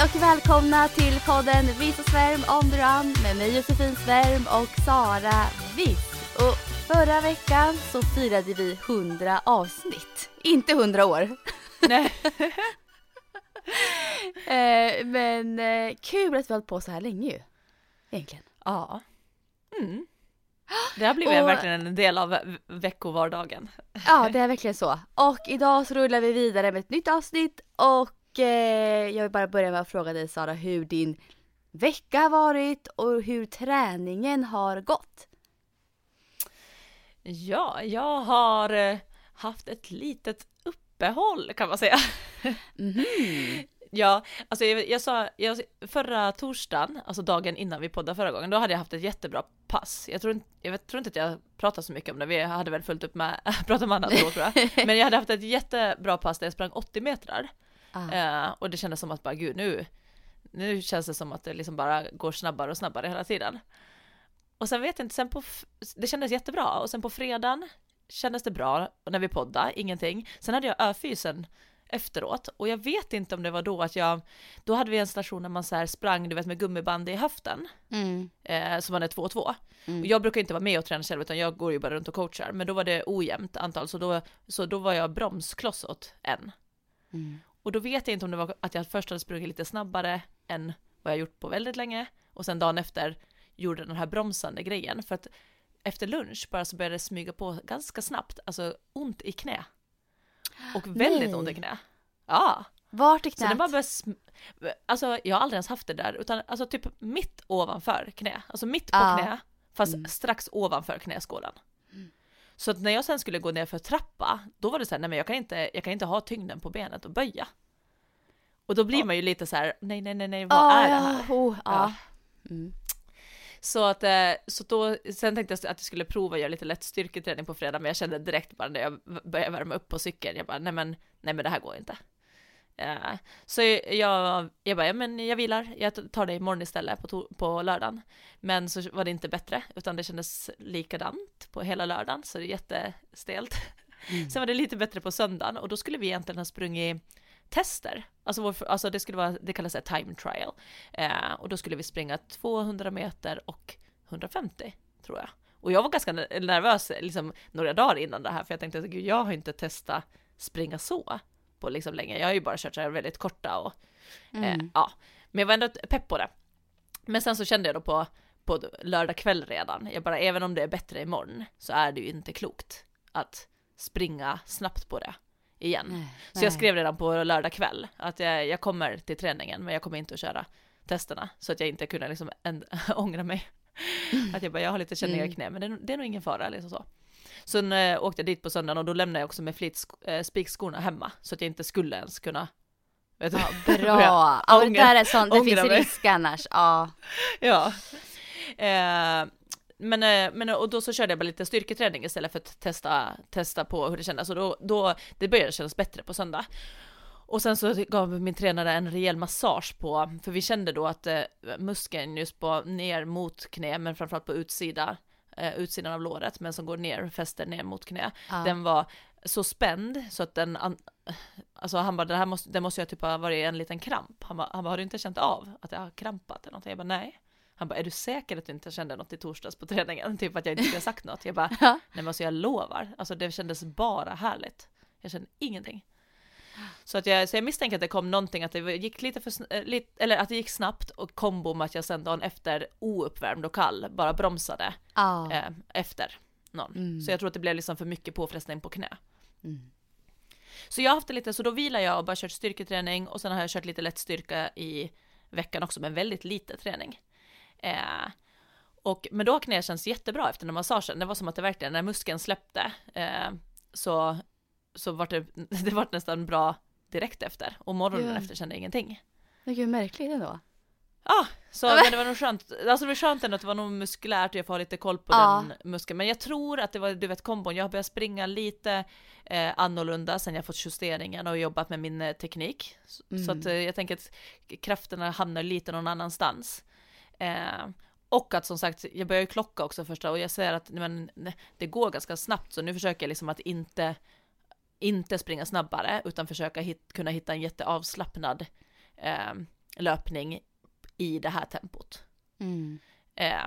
Hej och välkomna till podden Viss och Svärm on the run med mig Josefin Svärm och Sara Viss. Och förra veckan så firade vi 100 avsnitt. Inte 100 år. Nej. Eh, men eh, kul att vi har hållit på så här länge ju. Egentligen. Ja. Mm. Det har blivit Och- verkligen en del av ve- veckovardagen. Ja, det är verkligen så. Och idag så rullar vi vidare med ett nytt avsnitt och eh, jag vill bara börja med att fråga dig Sara hur din vecka har varit och hur träningen har gått. Ja, jag har eh, haft ett litet uppehåll kan man säga. Mhm. Ja, alltså jag, jag sa, jag, förra torsdagen, alltså dagen innan vi poddade förra gången, då hade jag haft ett jättebra pass. Jag tror, inte- jag tror inte att jag pratade så mycket om det, vi hade väl fullt upp med att prata om annat då tror jag. Men jag hade haft ett jättebra pass där jag sprang 80 meter. Ah. Eh, och det kändes som att bara gud nu, nu känns det som att det liksom bara går snabbare och snabbare hela tiden. Och sen vet jag inte, sen på, det kändes jättebra och sen på fredagen kändes det bra och när vi poddade, ingenting. Sen hade jag öfysen efteråt och jag vet inte om det var då att jag, då hade vi en station där man så här sprang du vet med gummiband i höften, Mm. eh, som man är 2-2. Mm. Och jag brukar inte vara med och träna själv utan jag går ju bara runt och coachar, men då var det ojämnt antal så då, så då var jag bromskloss åt en. Mm. Och då vet jag inte om det var att jag först hade sprungit lite snabbare än vad jag gjort på väldigt länge och sen dagen efter gjorde den här bromsande grejen för att efter lunch bara så började det smyga på ganska snabbt, alltså ont i knä. Och väldigt Nej. ont i knä. Ja, Vart i så den knät? bara började Alltså jag har aldrig ens haft det där utan alltså typ mitt ovanför knä, alltså mitt på Ja. knä fast Mm. strax ovanför knäskålen. Så att när jag sen skulle gå ner för trappa, då var det så här, nej men jag kan inte, jag kan inte ha tyngden på benet och böja. Och då blir man ju lite så här, nej nej nej nej, vad Ah, är det här? ja, oh, ja. Ja. Mm. Så att, eh, så då, sen tänkte jag att jag skulle prova att göra lite lätt styrketräning på fredag, men jag kände direkt bara när jag började värma upp på cykeln, jag bara, nej men, nej men det här går inte. Eh, så jag, jag bara, ja men jag vilar, jag tar det imorgon istället på, to- på lördagen. Men så var det inte bättre, utan det kändes likadant på hela lördagen, så det är jättestelt. Mm. Sen var det lite bättre på söndagen och då skulle vi egentligen ha sprungit tester. Alltså, vår, alltså det skulle vara, det kallas ett time trial. Eh, och då skulle vi springa 200 meter och 150 tror jag. Och jag var ganska ner- nervös liksom några dagar innan det här för jag tänkte att gud, jag har inte testat springa så på liksom länge. Jag har ju bara kört så här väldigt korta och eh, Mm. ja, men jag var ändå pepp på det. Men sen så kände jag då på, på lördag kväll redan, jag bara även om det är bättre imorgon så är det ju inte klokt att springa snabbt på det igen. Nej, Så nej. jag skrev redan på lördag kväll att jag, jag kommer till träningen men jag kommer inte att köra testerna så att jag inte kunde liksom en, ångra mig. Att jag bara, jag har lite känningar i Mm. knä men det, det är nog ingen fara liksom så. Sen äh, åkte jag dit på söndagen och då lämnade jag också med flit äh, spikskorna hemma så att jag inte skulle ens kunna vet Ja, bra. Ja, det där är sånt, det finns mig. risk annars. Ja. Ja. Eh, men, eh, men och då så körde jag bara lite styrketräning istället för att testa, testa på hur det kändes. Och då, då, det började kännas bättre på söndag. Och sen så gav min tränare en rejäl massage på, för vi kände då att eh, muskeln just på ner mot knä, men framförallt på utsida, eh, utsidan av låret, men som går ner, fäster ner mot knä, Ja. den var så spänd så att den, alltså han bara, det här måste, det måste ju typ ha varit en liten kramp. Han bara, han bara, har du inte känt av att jag har krampat eller någonting? Jag bara, nej. Han bara, är du säker att du inte kände något i torsdags på träningen? Typ att jag inte skulle ha sagt något. Jag bara, nej men alltså jag lovar. Alltså det kändes bara härligt. Jag kände ingenting. Så, att jag, så jag misstänker att det kom någonting, att det gick lite för, eh, lite, eller att det gick snabbt och kombo med att jag sen dagen efter ouppvärmd och kall bara bromsade Ja. eh, efter någon. Mm. Så jag tror att det blev liksom för mycket påfrestning på knä. Mm. Så jag har haft det lite, så då vilar jag och bara kört styrketräning och sen har jag kört lite lätt styrka i veckan också, men väldigt lite träning. Eh, och, men då har knä känts jättebra efter den massagen. Det var som att det verkligen, när muskeln släppte, eh, så så var det, det var nästan bra direkt efter och morgonen Ja. efter kände jag ingenting. Men gud märkligt ändå. Ja, så men det var nog skönt, alltså det var skönt ändå att det var nog muskulärt och jag får ha lite koll på Ja. den muskeln. Men jag tror att det var, du vet kombon, jag har börjat springa lite eh, annorlunda sen jag fått justeringen och jobbat med min eh, teknik. Så, så att eh, jag tänker att krafterna hamnar lite någon annanstans. Eh, och att som sagt, jag börjar ju klocka också första och jag säger att men, det går ganska snabbt så nu försöker jag liksom att inte inte springa snabbare utan försöka hit, kunna hitta en jätteavslappnad eh, löpning i det här tempot. Mm. Eh,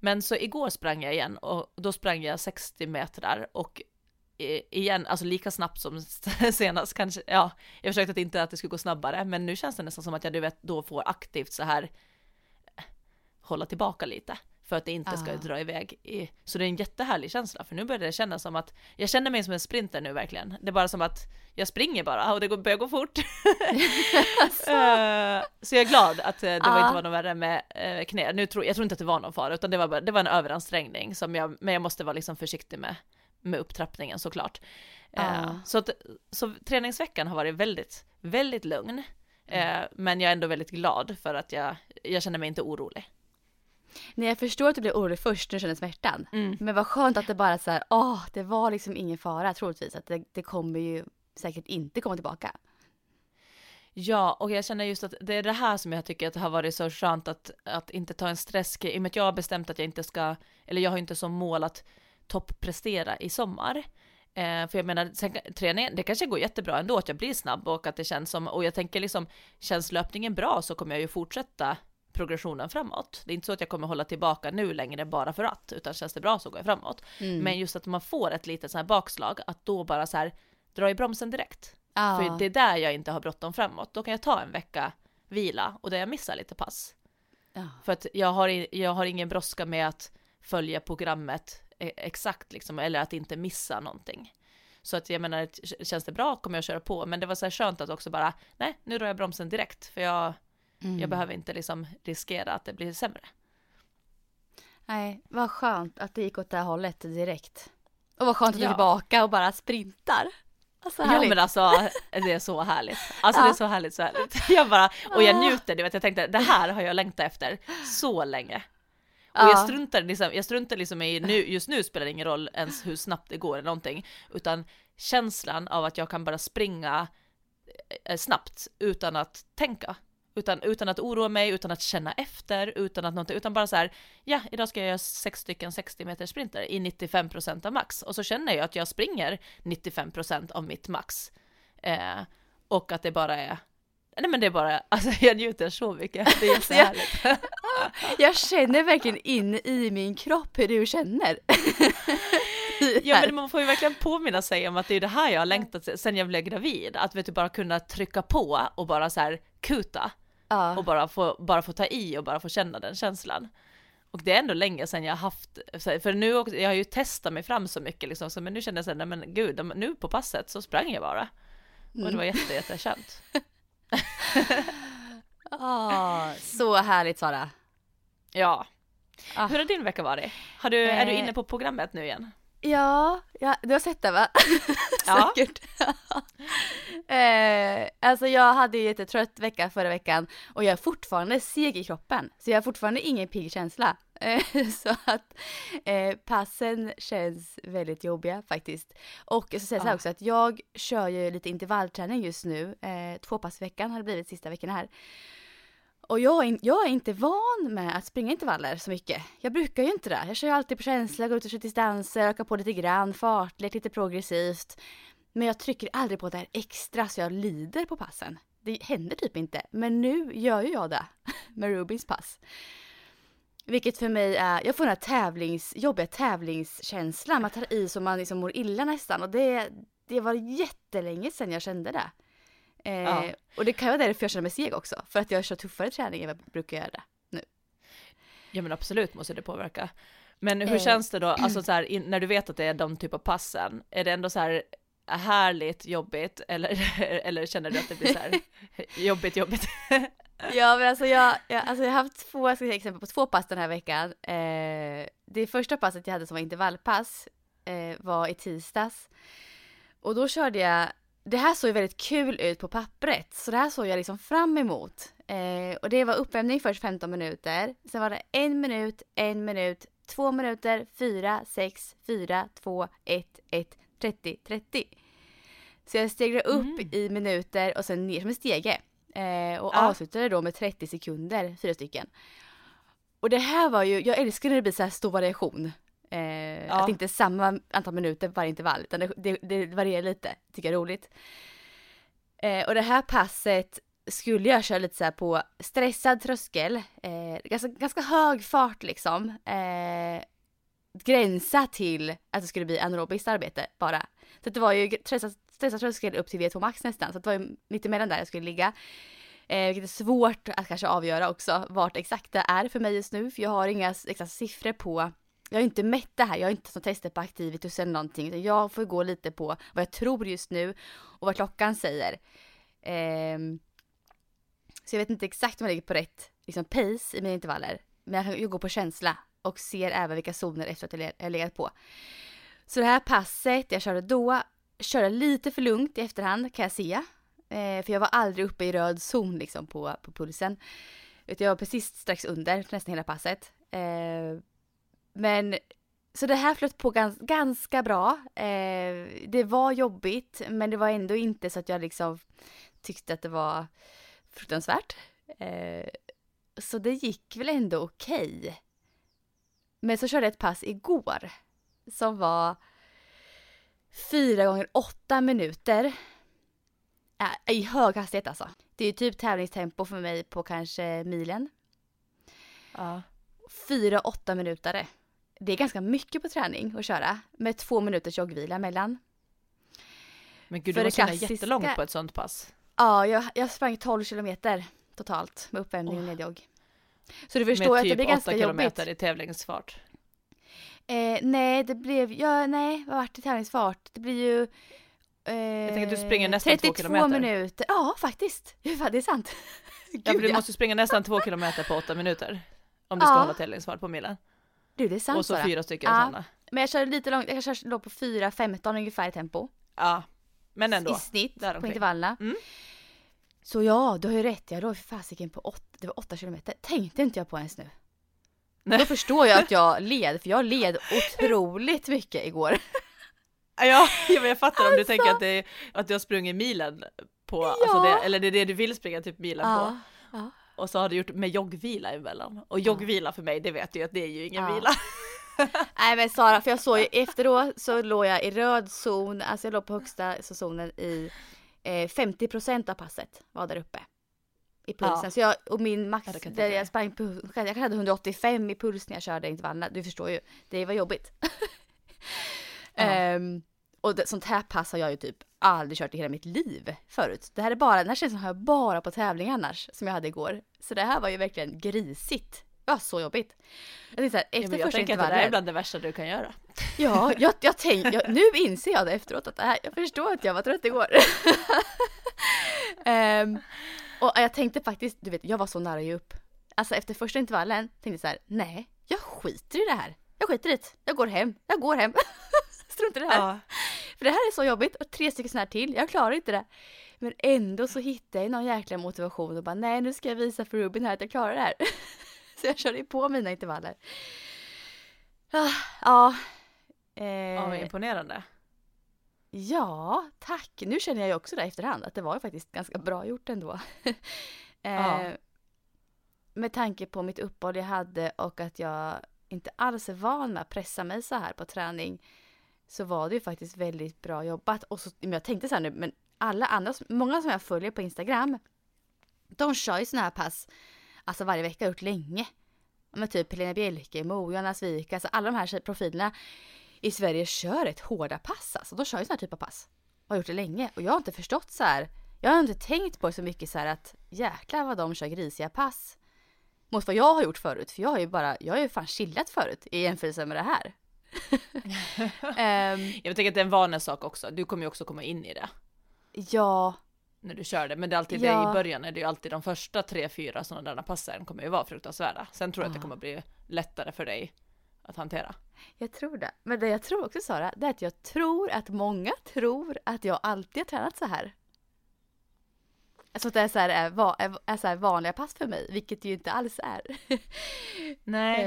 men så igår sprang jag igen och då sprang jag 60 meter och igen, alltså lika snabbt som senast kanske, ja, jag försökte att inte att det skulle gå snabbare, men nu känns det nästan som att jag du vet, då får aktivt så här eh, hålla tillbaka lite för att det inte ska Ah. dra iväg. I, så det är en jättehärlig känsla, för nu börjar det kännas som att jag känner mig som en sprinter nu verkligen. Det är bara som att jag springer bara och det går- börjar gå fort. Eh, så jag är glad att eh, det var inte var något värre med uh, knä. Nu tror, jag tror inte att det var någon fara, utan det var, bara, det var en överansträngning som jag, men jag måste vara liksom försiktig med, med upptrappningen såklart. Eh, Ja. så, att, så träningsveckan har varit väldigt, väldigt lugn. Eh, men jag är ändå väldigt glad för att jag, jag känner mig inte orolig. Nej jag förstår att du blev orolig först när du kände smärtan. Mm. Men vad skönt att det bara så här, åh, det var liksom ingen fara troligtvis. Att det, det kommer ju säkert inte komma tillbaka. Ja, och jag känner just att det är det här som jag tycker att det har varit så skönt att, att inte ta en stress i och med att jag har bestämt att jag inte ska, eller jag har inte som mål att topprestera i sommar. Eh, för jag menar, sen, träningen, det kanske går jättebra ändå att jag blir snabb och att det känns som, och jag tänker liksom, känns löpningen bra så kommer jag ju fortsätta progressionen framåt. Det är inte så att jag kommer hålla tillbaka nu längre bara för att, utan känns det bra så går jag framåt. Mm. Men just att man får ett litet så här bakslag, att då bara så här dra i bromsen direkt. ja. För det är där jag inte har bråttom framåt. Då kan jag ta en vecka vila och där jag missar lite pass. ja. För att jag har, jag har ingen brådska med att följa programmet eh, exakt liksom, eller att inte missa någonting. Så att jag menar, känns det bra kommer jag köra på, men det var så här skönt att också bara, nej, nu drar jag bromsen direkt, för jag, Mm. jag behöver inte liksom riskera att det blir sämre. Nej, vad skönt att det gick åt det här hållet direkt. Och vad skönt att du är Ja. tillbaka och bara sprintar. Alltså Ja men alltså, det är så härligt. Alltså Ja. det är så härligt, så härligt. Jag bara, och jag Ah. njuter, du vet, jag tänkte, det här har jag längtat efter så länge. Och Ja. jag struntar liksom, jag struntar liksom i, nu, just nu spelar det ingen roll ens hur snabbt det går eller någonting, utan känslan av att jag kan bara springa eh, snabbt utan att tänka. Utan, utan att oroa mig, utan att känna efter, utan att någonting, utan bara så här, ja, idag ska jag göra sex stycken 60 meter sprinter i 95% av max. Och så känner jag att jag springer 95% av mitt max. Eh, och att det bara är, nej men det är bara, alltså jag njuter så mycket, det är jag- jättehärligt. Jag känner verkligen in i min kropp hur du känner. Ja men man får ju verkligen påminna sig om att det är det här jag har längtat sen jag blev gravid, att vet du bara kunna trycka på och bara så här kuta ja. och bara få, bara få ta i och bara få känna den känslan. Och det är ändå länge sedan jag haft, för nu också, jag har ju testat mig fram så mycket liksom, så, men nu känner jag såhär, nej men gud, nu på passet så sprang jag bara. Och det var jätte, jätteskönt. Ah, så härligt Sara. Ja. Ah. Hur har din vecka varit? Har du, är du Eh. inne på programmet nu igen? Ja, ja, du har sett det va? Ja. Säkert. eh, alltså jag hade ju jättetrött vecka förra veckan och jag är fortfarande seg i kroppen. Så jag har fortfarande ingen pigg känsla. Eh, så att eh, passen känns väldigt jobbiga faktiskt. Och jag så här Ja. också att jag kör ju lite intervallträning just nu. Eh, två pass i veckan har det blivit sista veckan här. Och jag är, jag är inte van med att springa intervaller så mycket. Jag brukar ju inte det. Jag kör ju alltid på känsla, går ut och kör distanser, ökar på lite grann, fartlek, lite progressivt. Men jag trycker aldrig på det här extra så jag lider på passen. Det händer typ inte. Men nu gör ju jag det med Rubins pass. Vilket för mig är, jag får den här tävlings, jobbiga tävlingskänslan. Man tar i så man liksom mår illa nästan. Och det, det var jättelänge sedan jag kände det. Eh, Ja. Och det kan vara därför jag känner mig seg också. För att jag kör tuffare träning än vad jag brukar göra. Ja men absolut måste det påverka. Men hur Eh. känns det då, alltså så här, när du vet att det är de typ av passen, är det ändå så här härligt, jobbigt eller, eller känner du att det blir så här jobbigt, jobbigt? Ja men alltså jag, jag, alltså jag har haft två jag ska säga exempel på två pass den här veckan. Eh, det första passet jag hade som var intervallpass eh, var i tisdags. Och då körde jag, det här såg ju väldigt kul ut på pappret, så det här såg jag liksom fram emot. Eh, och det var uppvärmning först 15 minuter, sen var det en minut, en minut, två minuter, fyra, sex, fyra, två, ett, ett, 30, 30. Så jag stegrade upp Mm. i minuter och sen ner som en stege. Eh, och Ja. avslutade då med 30 sekunder, fyra stycken. Och det här var ju, jag älskar när det blir så här stor variation. Eh, Ja. Att det inte är samma antal minuter varje intervall, utan det, det, det varierar lite. Tycker jag är roligt. Eh, och det här passet skulle jag köra lite så här på stressad tröskel, eh, ganska, ganska hög fart liksom. Eh, gränsa till att det skulle bli anaerobiskt arbete bara. Så det var ju stressad, stressad tröskel upp till V2 max nästan, så det var ju mitt emellan där jag skulle ligga. Eh, vilket är svårt att kanske avgöra också vart exakt det är för mig just nu, för jag har inga exakta siffror på jag har inte mätt det här, jag har inte som tester på Activitus eller någonting. utan Jag får gå lite på vad jag tror just nu och vad klockan säger. Ehm, så jag vet inte exakt om jag ligger på rätt liksom, pace i mina intervaller. Men jag kan ju gå på känsla och ser även vilka zoner efter att jag jag legat på. Så det här passet jag körde då, körde lite för lugnt i efterhand kan jag se. Eh, för jag var aldrig uppe i röd zon liksom på, på pulsen. Utan jag var precis strax under nästan hela passet. Eh, men så det här flöt på gans, ganska bra. Eh, det var jobbigt men det var ändå inte så att jag liksom tyckte att det var fruktansvärt. Eh, så det gick väl ändå okej. Men så körde jag ett pass igår som var fyra gånger åtta minuter. Äh, I hög hastighet alltså. Det är ju typ tävlingstempo för mig på kanske milen. Ja. Fyra åtta minuter. Det är ganska mycket på träning att köra med två minuters joggvila mellan. Men gud, För du måste klassiska- jättelångt på ett sånt pass. Ja, jag, jag sprang 12 kilometer totalt med uppvärmning och nedjogg. Så du förstår Med att det typ blir ganska 8 jobbigt. kilometer i tävlingsfart. Eh, nej, det blev, ja, nej, vad vart det tävlingsfart? Det blir ju... Eh, Jag tänker att du springer nästan två 32 kilometer. minuter. Ja, faktiskt. Ja, det är sant. Ja, för Gud, du ja. måste springa nästan två kilometer på åtta minuter. Om du ska Ja. hålla tävlingsfart på milen. Du, det är sant Och så Sara. fyra stycken Ja. sådana. Men jag körde lite långt, jag kanske låg på 4.15 ungefär i tempo. Ja, men ändå. I snitt på däromkring. intervallerna. Mm. Så ja, du har ju rätt. Jag låg för fasiken på 8, det var 8 kilometer. Tänkte inte jag på ens nu. Nej. Då förstår jag att jag led, för jag led otroligt mycket igår. Ja, ja, men jag fattar om du Alltså. tänker att, det att du har sprungit milen på, alltså det, eller det är det du vill springa typ milen på. ja. Och så har du gjort med joggvila emellan. Och joggvila för mig, det vet du ju att det är ju ingen Ja. vila. Nej men Sara, för jag såg ju efteråt så låg jag i röd zon, alltså jag låg på högsta zonen i eh, 50% av passet var där uppe. I pulsen. Ja. Så jag, och min max, Ja, där jag sprang på, jag hade 185 i puls när jag körde intervallerna. Du förstår ju, det var jobbigt. Ja. Ehm, och det, sånt här pass har jag ju typ aldrig kört i hela mitt liv förut. Det här är bara, den här känslan har jag bara på tävling annars, som jag hade igår. Så det här var ju verkligen grisigt. Det var så jobbigt. Jag tänkte så här, Ja, efter men jag första tänker att det där är bland det värsta du kan göra. Ja, jag, jag tänkte, nu inser jag det efteråt att det här, jag förstår att jag var trött igår. Ehm, och jag tänkte faktiskt, du vet, jag var så nära att ge upp. Alltså efter första intervallen tänkte jag så här, nej, jag skiter i det här. Jag skiter i det. Jag går hem, jag går hem. Struntar i det här. Ja. För det här är så jobbigt och tre stycken sådana här till, jag klarar inte det. Men ändå så hittade jag någon jäkla motivation och bara nej nu ska jag visa för Rubin här att jag klarar det här. så jag körde på mina intervaller. Ah, Ja. Eh, Ja, imponerande. ja, tack. Nu känner jag ju också det efterhand att det var ju faktiskt ganska bra gjort ändå. eh, Ja. Med tanke på mitt uppehåll jag hade och att jag inte alls är van med att pressa mig så här på träning så var det ju faktiskt väldigt bra jobbat. Och så, men jag tänkte så här nu, men alla andra, många som jag följer på Instagram, de kör ju sådana här pass alltså varje vecka, har gjort länge. Men typ Helena Bjelkemo, Johanna Svik, alltså alla de här profilerna i Sverige kör ett hårda pass alltså. De kör ju sådana här typ av pass. Och har gjort det länge. Och jag har inte förstått så här. Jag har inte tänkt på så mycket så här att jäklar vad de kör grisiga pass. Mot vad jag har gjort förut. För jag har ju bara, jag har ju fan chillat förut i jämförelse med det här. Ehm, Jag tänker att det är en vanesak också. Du kommer ju också komma in i det ja, när du kör det. Men det är alltid Ja. det i början är det ju alltid de första tre, fyra sådana där passen kommer ju vara fruktansvärda. Sen tror jag att det kommer bli lättare för dig att hantera. Jag tror det. Men det jag tror också Sara, det är att jag tror att många tror att jag alltid har tränat så här. Alltså att det är så här, är, är, så vanliga pass för mig, vilket det ju inte alls är. Nej.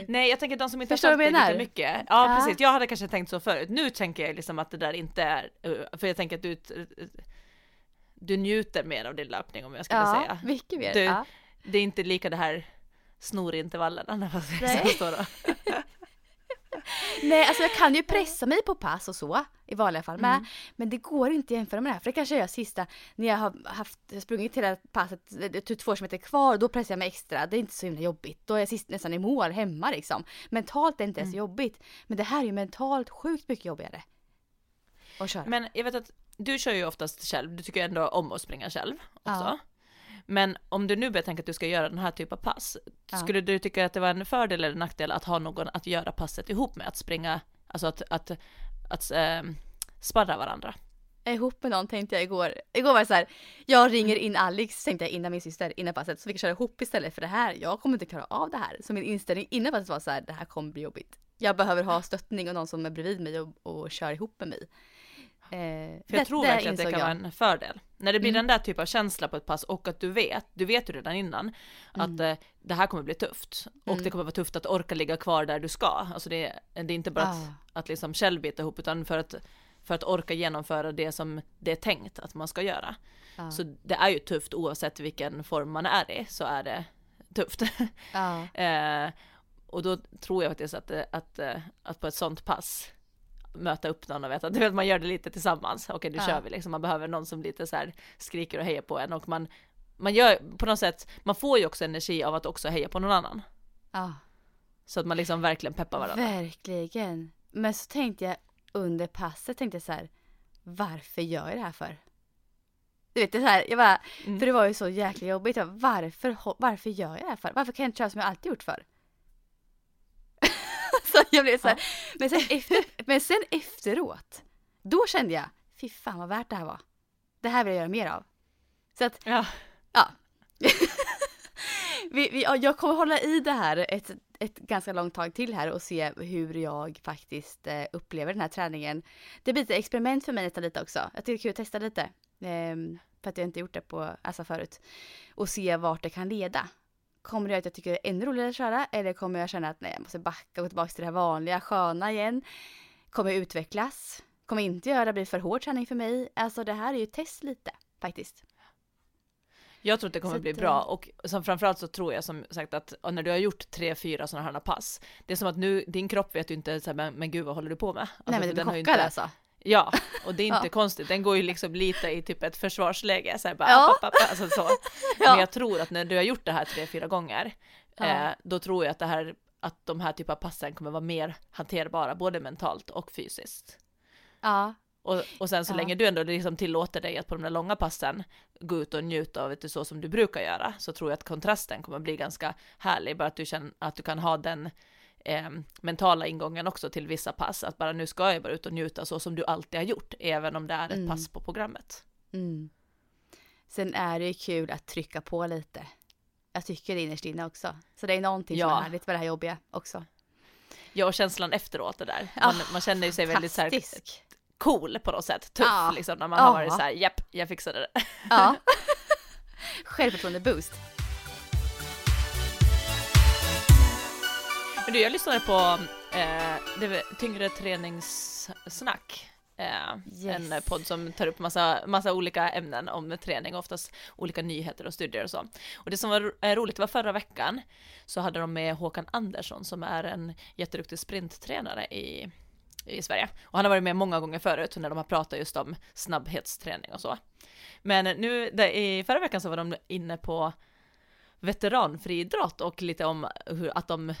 Eh, Nej jag tänker de som inte har följt vad dig lika mycket. Ja, Ja. precis, jag hade kanske tänkt så förut. Nu tänker jag liksom att det där inte är, eh, för jag tänker att du, du njuter mer av din löpning om jag skulle ja, säga. mycket mer. Du- ja. Det är inte lika det här snorintervallerna som står och... Nej, alltså jag kan ju pressa mig på pass och så i vanliga fall med. Mm. Men det går inte att jämföra med det här. För det kanske jag gör sista, när jag har haft, sprungit hela passet, typ två kilometer kvar, då pressar jag mig extra. Det är inte så himla jobbigt. Då är jag sist, nästan i mål hemma liksom. Mentalt är det inte ens så jobbigt. Men det här är ju mentalt sjukt mycket jobbigare. Att köra. Men jag vet att du kör ju oftast själv, du tycker ändå om att springa själv också. Ja. Men om du nu börjar tänka att du ska göra den här typen av pass, Ja. skulle du tycka att det var en fördel eller en nackdel att ha någon att göra passet ihop med, att springa, alltså att, att, att ähm, sparra varandra? Ihop med någon tänkte jag igår. Igår var det så här, jag ringer in Alex tänkte jag innan min syster, innan passet. Så vi kan köra ihop istället för det här. Jag kommer inte klara av det här. Så min inställning innan passet var så här, det här kommer bli jobbigt. Jag behöver ha stöttning och någon som är bredvid mig och, och kör ihop med mig. Eh, För jag tror verkligen att det kan jag. vara en fördel. När det blir Mm. den där typen av känsla på ett pass och att du vet, du vet ju redan innan att eh, det här kommer bli tufft. Och Mm. det kommer vara tufft att orka ligga kvar där du ska. Alltså det, är- det är inte bara att, Ah. att liksom själv bita ihop utan för att, för att orka genomföra det som det är tänkt att man ska göra. Ja. Så det är ju tufft oavsett vilken form man är i så är det tufft. Ja. eh, och då tror jag faktiskt att, det- att, eh, att på ett sånt pass möta upp någon och veta du vet, man gör det lite tillsammans. Okej, nu Ja. kör vi liksom. Man behöver någon som lite så här skriker och hejar på en och man, man gör på något sätt, man får ju också energi av att också heja på någon annan. ja. Så att man liksom verkligen peppar varandra. Verkligen. Men så tänkte jag under passet tänkte jag så här, varför gör jag det här för? Du vet, det så här, jag bara, Mm. för det var ju så jäkla jobbigt. Jag, bara, varför, varför gör jag det här för? Varför kan jag inte köra som jag alltid gjort för? Så jag blev så här, men, sen efter, men sen efteråt, då kände jag, fy fan vad värt det här var. Det här vill jag göra mer av. Så att, Ja, Ja. vi, vi, ja, jag kommer hålla i det här ett, ett ganska långt tag till här och se hur jag faktiskt eh, upplever den här träningen. Det blir ett experiment för mig nästan lite också. Jag tycker det är kul att testa lite. ehm, för att jag inte gjort det på Assa förut. Och se vart det kan leda. Kommer det att jag tycker det är ännu roligare att köra? Eller kommer jag känna att nej, jag måste backa och gå tillbaka till det här vanliga sköna igen? Kommer jag utvecklas? Kommer jag inte göra det blir för hård träning för mig? Alltså det här är ju ett test lite faktiskt. jag tror att det kommer Så bli att, bra eh, och som framförallt så tror jag som sagt att när du har gjort tre, fyra sådana här pass, det är som att nu, din kropp vet ju inte så här, men, men gud vad håller du på med? Alltså, nej men du blir chockad inte- alltså. Ja, och det är inte Ja. konstigt. Den går ju liksom lite i typ ett försvarsläge. Så här bara, Ja. app, app, app, alltså så. Ja. Men jag tror att när du har gjort det här tre, fyra gånger, eh, då tror jag att, det här, att de här typen av passen kommer vara mer hanterbara, både mentalt och fysiskt. Ja, Och, och sen så länge du ändå liksom tillåter dig att på de där långa passen gå ut och njuta av det så som du brukar göra, så tror jag att kontrasten kommer bli ganska härlig, bara att du känner att du kan ha den eh, mentala ingången också till vissa pass, att bara nu ska jag bara ut och njuta så som du alltid har gjort, även om det är ett Mm. pass på programmet. Mm. Sen är det ju kul att trycka på lite. Jag tycker det innerst inne också. Så det är någonting som Ja. är härligt med det här jobbiga också. Ja, och känslan efteråt det där. Man, man känner ju sig väldigt så här, cool på något sätt, tuff Ja. liksom, när man Ja. har varit så här, japp, jag fixade det. Ja. Självförtroende du, jag lyssnade på eh, tyngre träningssnack. Eh, Yes. En podd som tar upp massa, massa olika ämnen om träning, oftast olika nyheter och studier och så. Och det som var ro- eh, roligt var förra veckan så hade de med Håkan Andersson som är en jätteduktig sprinttränare i, i Sverige. Och han har varit med många gånger förut när de har pratat just om snabbhetsträning och så. Men nu där, i förra veckan så var de inne på veteranfriidrott och lite om hur att de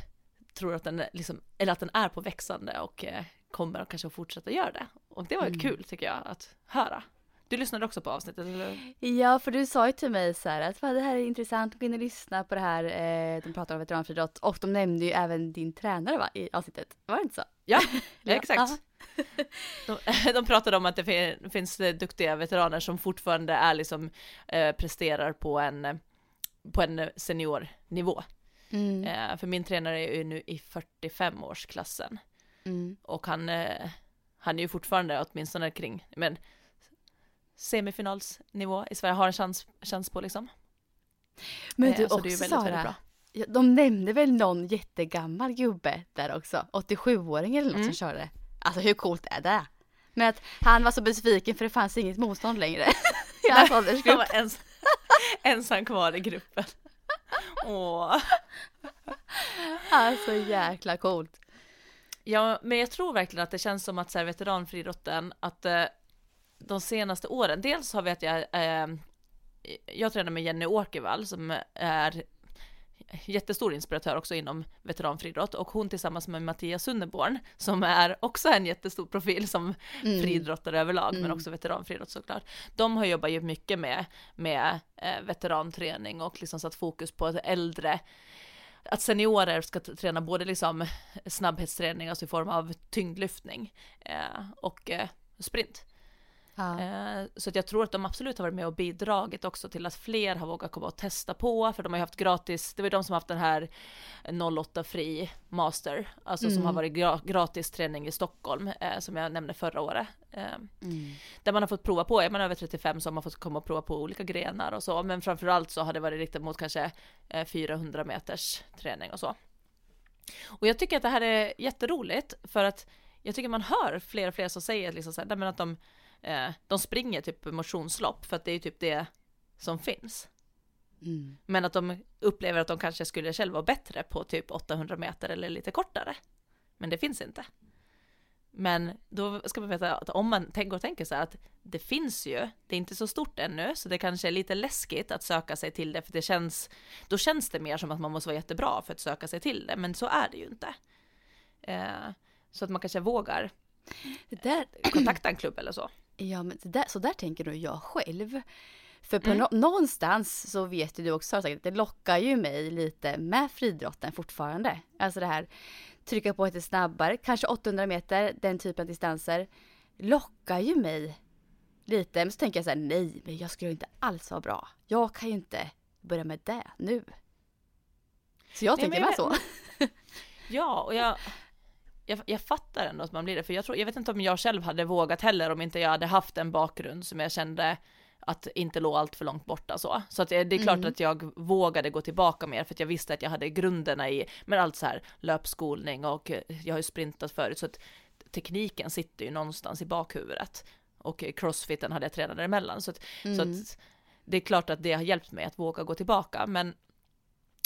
tror att den, liksom, eller att den är på växande och eh, kommer att kanske fortsätta göra det. Och det var Mm. kul tycker jag att höra. Du lyssnade också på avsnittet, eller Ja, för du sa ju till mig så här att "Fan, det här är intressant, gå in och lyssna på det här. Eh, de pratar om veteranfriidrott och de nämnde ju även din tränare va, i avsnittet. Var det inte så? Ja, Ja. exakt. De, de pratade om att det fin- finns eh, duktiga veteraner som fortfarande är liksom, eh, presterar på en, eh, på en seniornivå. Mm. Eh, för min tränare är ju nu i 45-årsklassen. Mm. Och han, eh, han är ju fortfarande åtminstone kring, men semifinalsnivå i Sverige, har en chans, chans på liksom. Men Eh, du så också väldigt, Sara, väldigt ja, de nämnde väl någon jättegammal gubbe där också? 87-åring eller något Mm. som körde. Alltså hur coolt är det? Men att han var så besviken för det fanns inget motstånd längre i hans Han åldersgrupp. var ens, ensam kvar i gruppen. Åh. Alltså jäkla coolt. Ja, men jag tror verkligen att det känns som att så här, veteranfriidrotten, att eh, de senaste åren, dels har vi att jag, eh, jag tränar med Jenny Åkervall som är jättestor inspiratör också inom veteranfriidrott och hon tillsammans med Mattias Sunderborn som är också en jättestor profil som Mm. friidrottare överlag men Mm. också veteranfriidrott såklart. De har jobbat ju mycket med, med eh, veteranträning och liksom satt fokus på att äldre att seniorer ska träna både liksom snabbhetsträning, alltså i form av tyngdlyftning eh, och eh, sprint. Ja. Eh, så att jag tror att de absolut har varit med och bidragit också till att fler har vågat komma och testa på, för de har ju haft gratis, det var ju de som haft den här 08 fri master, alltså som Mm. har varit gra- gratis träning i Stockholm, eh, som jag nämnde förra året. Eh, Mm. där man har fått prova på, är man över 35 så har man fått komma och prova på olika grenar och så, men framförallt så har det varit riktat mot kanske eh, 400 meters träning och så. Och jag tycker att det här är jätteroligt för att jag tycker man hör fler och fler som säger liksom så här, nej, men att de, eh, de springer typ motionslopp för att det är typ det som finns. Mm. Men att de upplever att de kanske skulle själva vara bättre på typ 800 meter eller lite kortare. Men det finns inte. Men då ska man veta att om man tänker och tänker så här att det finns ju, det är inte så stort ännu, så det kanske är lite läskigt att söka sig till det, för det känns, då känns det mer som att man måste vara jättebra för att söka sig till det, men så är det ju inte. Eh, så att man kanske vågar kontakta en klubb eller så. Ja, men där, så där tänker nog jag själv. För på Mm. nå- någonstans så vet ju du också säkert, det lockar ju mig lite med friidrotten fortfarande. Alltså det här trycka på lite snabbare, kanske 800 meter, den typen av distanser. Lockar ju mig lite. Men så tänker jag så här, nej, men jag skulle inte alls vara bra. Jag kan ju inte börja med det nu. Så jag Nej, tänker men med så. Ja, och jag, jag, jag fattar ändå att man blir det, för jag, tror, jag vet inte om jag själv hade vågat heller om inte jag hade haft en bakgrund som jag kände att inte låg allt för långt borta så. Så att det, det är klart Mm. att jag vågade gå tillbaka mer för att jag visste att jag hade grunderna i, men allt så här löpskolning och eh, jag har ju sprintat förut så att tekniken sitter ju någonstans i bakhuvudet. Och crossfiten hade jag tränat däremellan så att, så Mm. att det är klart att det har hjälpt mig att våga gå tillbaka men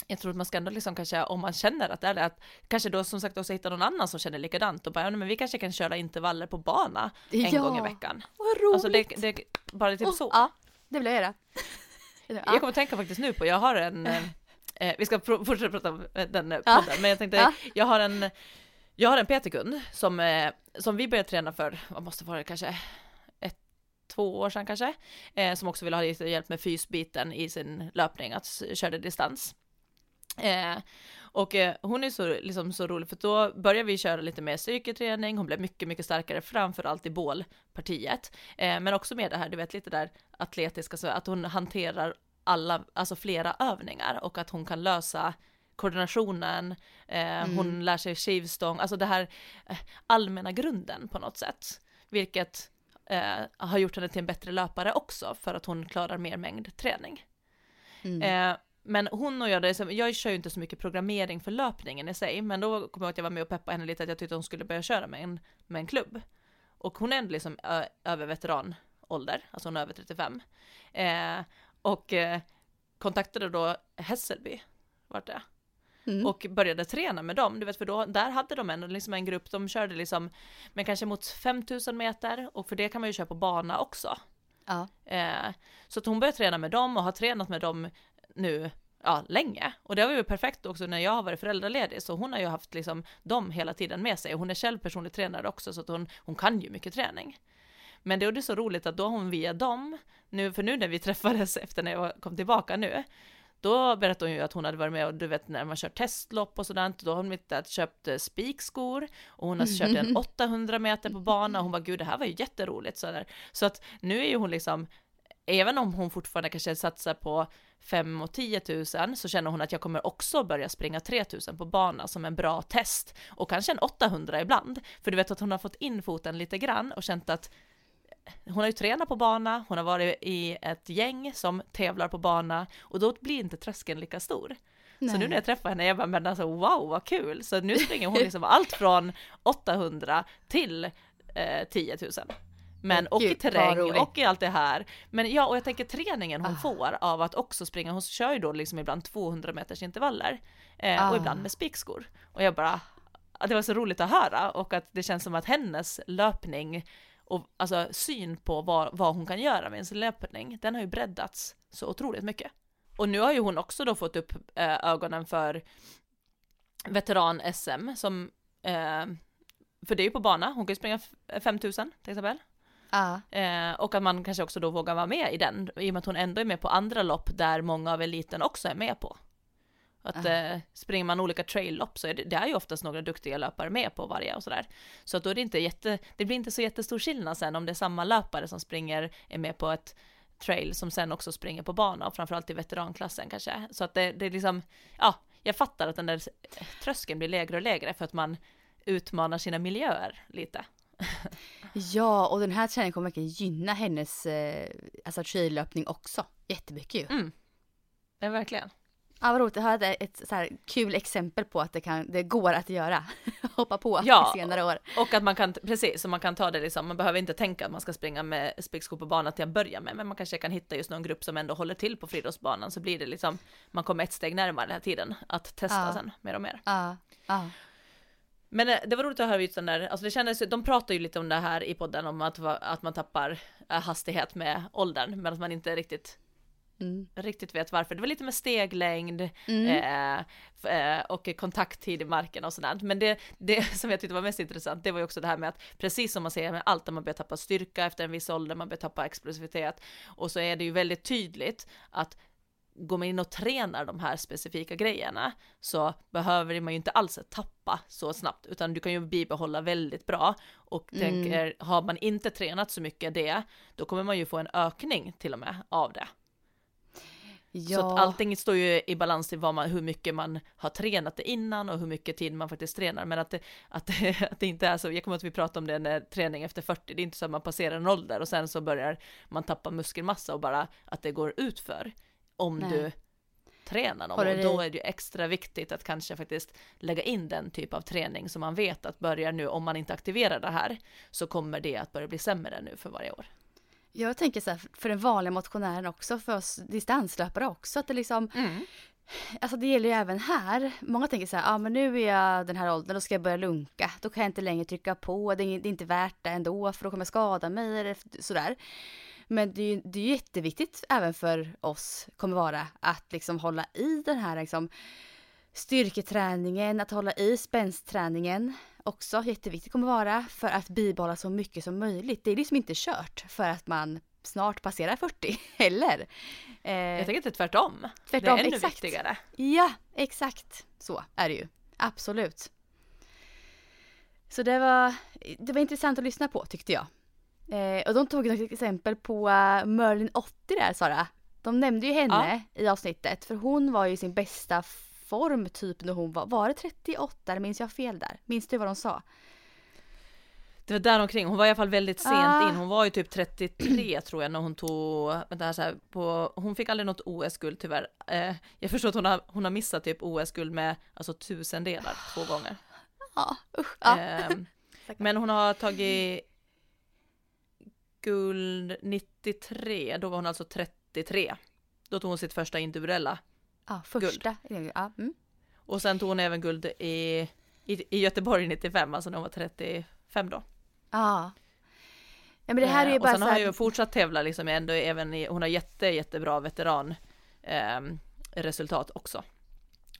jag tror att man ska ändå liksom kanske, om man känner att det är det, att kanske då som sagt också hitta någon annan som känner likadant och bara, ja, men vi kanske kan köra intervaller på bana en Ja, gång i veckan. Vad roligt! Alltså det, det bara typ Oh, så. Ja, det vill jag göra. Jag Ja. kommer att tänka faktiskt nu på, jag har en, eh, eh, vi ska pr- fortsätta prata om eh, den eh, Ja. podden, men jag tänkte, Ja. jag har en, jag har en PT-kund som, eh, som vi började träna för, vad måste vara det kanske, ett, två år sedan kanske, eh, som också ville ha lite hjälp med fysbiten i sin löpning, att köra distans. Eh, och eh, hon är så, liksom, så rolig för då började vi köra lite mer styrketräning, hon blev mycket, mycket starkare framförallt i bålpartiet. Eh, men också med det här, du vet lite där atletiska, så att hon hanterar alla, alltså flera övningar och att hon kan lösa koordinationen, eh, Mm. hon lär sig skivstång, alltså det här eh, allmänna grunden på något sätt. Vilket eh, har gjort henne till en bättre löpare också för att hon klarar mer mängd träning. Mm. Men hon och jag, det är som- jag kör ju inte så mycket programmering för löpningen i sig, men då kommer jag ihåg att jag var med och peppade henne lite att jag tyckte hon skulle börja köra med en, med en klubb. Och hon är ändå liksom ö, över veteranålder, alltså hon är över 35. Eh, och eh, kontaktade då Hässelby, vart det Mm. och började träna med dem, du vet för då, där hade de ändå liksom en grupp, de körde liksom, men kanske mot 5000 meter, och för det kan man ju köra på bana också. ja. Eh, så att hon började träna med dem och har tränat med dem nu, ja, länge. Och det var ju perfekt också när jag har varit föräldraledig, så hon har ju haft liksom dem hela tiden med sig. Hon är själv personlig tränare också, så att hon, hon kan ju mycket träning. Men det är så roligt att då har hon via dem, nu, för nu när vi träffades efter när jag kom tillbaka nu, då berättade hon ju att hon hade varit med och du vet när man kör testlopp och sådant, då har hon inte köpt eh, spikskor och hon har kört en 800 meter på bana och hon bara gud det här var ju jätteroligt så, där. så att nu är ju hon liksom även om hon fortfarande kanske satsar på 5 och 10 000 så känner hon att jag kommer också börja springa 3 000 på bana som en bra test och kanske en 800 ibland. För du vet att hon har fått in foten lite grann och känt att hon har ju tränat på bana, hon har varit i ett gäng som tävlar på bana och då blir inte tröskeln lika stor. Nej. Så nu när jag träffar henne, jag bara, men alltså wow vad kul! Så nu springer hon liksom allt från 800 till eh, 10 000. Men och i terräng och i allt det här. Men ja, och jag tänker träningen hon ah. får av att också springa, hon kör ju då liksom ibland 200 meters intervaller eh, ah. och ibland med spikskor. Och jag bara, det var så roligt att höra och att det känns som att hennes löpning och alltså syn på vad, vad hon kan göra med sin löpning, den har ju breddats så otroligt mycket. Och nu har ju hon också då fått upp eh, ögonen för veteran-SM som, eh, för det är ju på bana, hon kan ju springa 5000 till exempel. Ah. Eh, och att man kanske också då vågar vara med i den, i och med att hon ändå är med på andra lopp där många av eliten också är med på. Att ah. eh, springer man olika trail-lopp så är det, det är ju oftast några duktiga löpare med på varje och sådär. Så att då är det inte jätte, det blir inte så jättestor skillnad sen om det är samma löpare som springer, är med på ett trail som sen också springer på bana och framförallt i veteranklassen kanske. Så att det, det är liksom, ja, jag fattar att den där tröskeln blir lägre och lägre för att man utmanar sina miljöer lite. Ja, och den här träningen kommer verkligen gynna hennes eh, alltså traillöpning också. Jättemycket ju. Mm. Ja, verkligen. Ja, vad roligt. Jag hade ett så här kul exempel på att det, kan, det går att göra. Hoppa på ja, i senare år. Och att man kan, precis, så man kan ta det liksom, man behöver inte tänka att man ska springa med spikskor på banan till att börja med, men man kanske kan hitta just någon grupp som ändå håller till på friidrottsbanan, så blir det liksom, man kommer ett steg närmare hela tiden att testa ja. sen mer och mer. Ja, ja. Men eh, det var roligt att höra just den där, alltså det kändes, de pratar ju lite om det här i podden om att, att man tappar eh, hastighet med åldern, men att man inte riktigt Mm. riktigt vet varför. Det var lite med steglängd mm. eh, eh och kontakttid i marken och sådant. Men det, det som jag tyckte var mest intressant, det var ju också det här med att precis som man säger med allt, där man börjar tappa styrka efter en viss ålder, man börjar tappa explosivitet och så är det ju väldigt tydligt att går man in och tränar de här specifika grejerna så behöver man ju inte alls tappa så snabbt utan du kan ju bibehålla väldigt bra och mm. tänker har man inte tränat så mycket det då kommer man ju få en ökning till och med av det. Ja. Så att allting står ju i balans till vad man, hur mycket man har tränat det innan och hur mycket tid man faktiskt tränar. Men att det, att det, att det inte är så, jag kommer att vi pratade om det när träning efter 40, det är inte så att man passerar en ålder och sen så börjar man tappa muskelmassa och bara att det går ut för om Nej. du tränar dem. Och då är det ju extra viktigt att kanske faktiskt lägga in den typ av träning som man vet att börjar nu, om man inte aktiverar det här, så kommer det att börja bli sämre nu för varje år. Jag tänker så här, för den vanliga motionären också, för oss distanslöpare också, att det liksom mm. Alltså det gäller ju även här. Många tänker så här, ja ah, men nu är jag den här åldern, då ska jag börja lunka. Då kan jag inte längre trycka på, det är, inte värt det ändå för då kommer jag skada mig eller sådär. Men det är det är jätteviktigt även för oss, kommer vara, att liksom hålla i den här liksom styrketräningen, att hålla i spänsträningen också jätteviktigt kommer vara för att bibehålla så mycket som möjligt. Det är liksom inte kört för att man snart passerar 40 heller. Eh, jag tänker att det är tvärtom. tvärtom det är ännu exakt. viktigare. Ja, exakt så är det ju. Absolut. Så det var, det var intressant att lyssna på tyckte jag. Eh, och de tog ett exempel på uh, Merlin 80 där Sara. De nämnde ju henne ja. i avsnittet för hon var ju sin bästa form typ när hon var, var det 38 eller minns jag fel där? Minns du vad de sa? Det var där omkring. hon var i alla fall väldigt sent ah. in, hon var ju typ 33 tror jag när hon tog, vänta här, så här på, hon fick aldrig något OS-guld tyvärr. Eh, jag förstår att hon har, hon har missat typ OS-guld med alltså tusendelar två gånger. Ja, usch. Ja. Eh, men hon har tagit guld 93, då var hon alltså 33. Då tog hon sitt första individuella Ja, första. Guld. Ja, mm. Och sen tog hon även guld i, i, i Göteborg 95, alltså när hon var 35 då. Ja. Ja men det här är ju eh, bara och sen har hon ju fortsatt tävla liksom ändå även i, hon har jätte jättebra veteran eh, resultat också.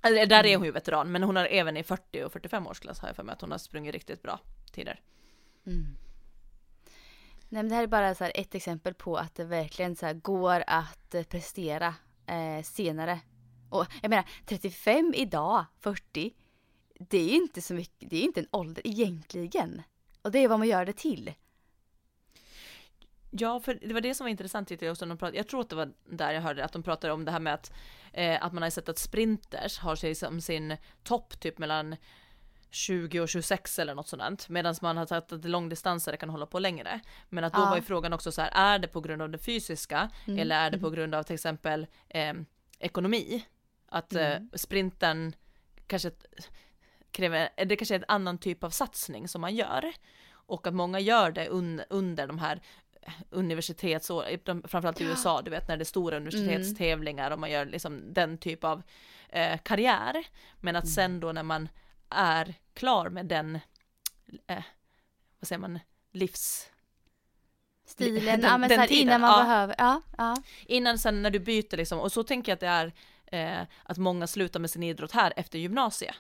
Alltså, där är mm. hon ju veteran, men hon har även i 40 och 45 årsklass har jag för mig att hon har sprungit riktigt bra tider. Mm. Nej men det här är bara så ett exempel på att det verkligen så går att eh, prestera eh, senare och jag menar 35 idag, 40, det är inte så mycket, det är inte en ålder egentligen. Och det är vad man gör det till. Ja, för det var det som var intressant tyckte jag också. När de pratade, jag tror att det var där jag hörde att de pratade om det här med att, eh, att man har sett att sprinters har sig som sin topp typ mellan 20 och 26 eller något sådant. Medan man har sagt att långdistansare kan hålla på längre. Men att då Ja. var ju frågan också så här, är det på grund av det fysiska Mm. eller är det på grund av till exempel eh, ekonomi? Att eh, Mm. sprinten kanske kräver, det kanske är en annan typ av satsning som man gör. Och att många gör det un, under de här universitetsår, de- framförallt i. USA, du vet när det är stora universitetstävlingar och man gör liksom den typ av eh, karriär. Men att sen då när man är klar med den, eh, vad säger man, livs... Stilen, Den- ja men den tiden, innan man ja. behöver, ja, ja. Innan sen när du byter liksom, och så tänker jag att det är eh, att många slutar med sin idrott här efter gymnasiet.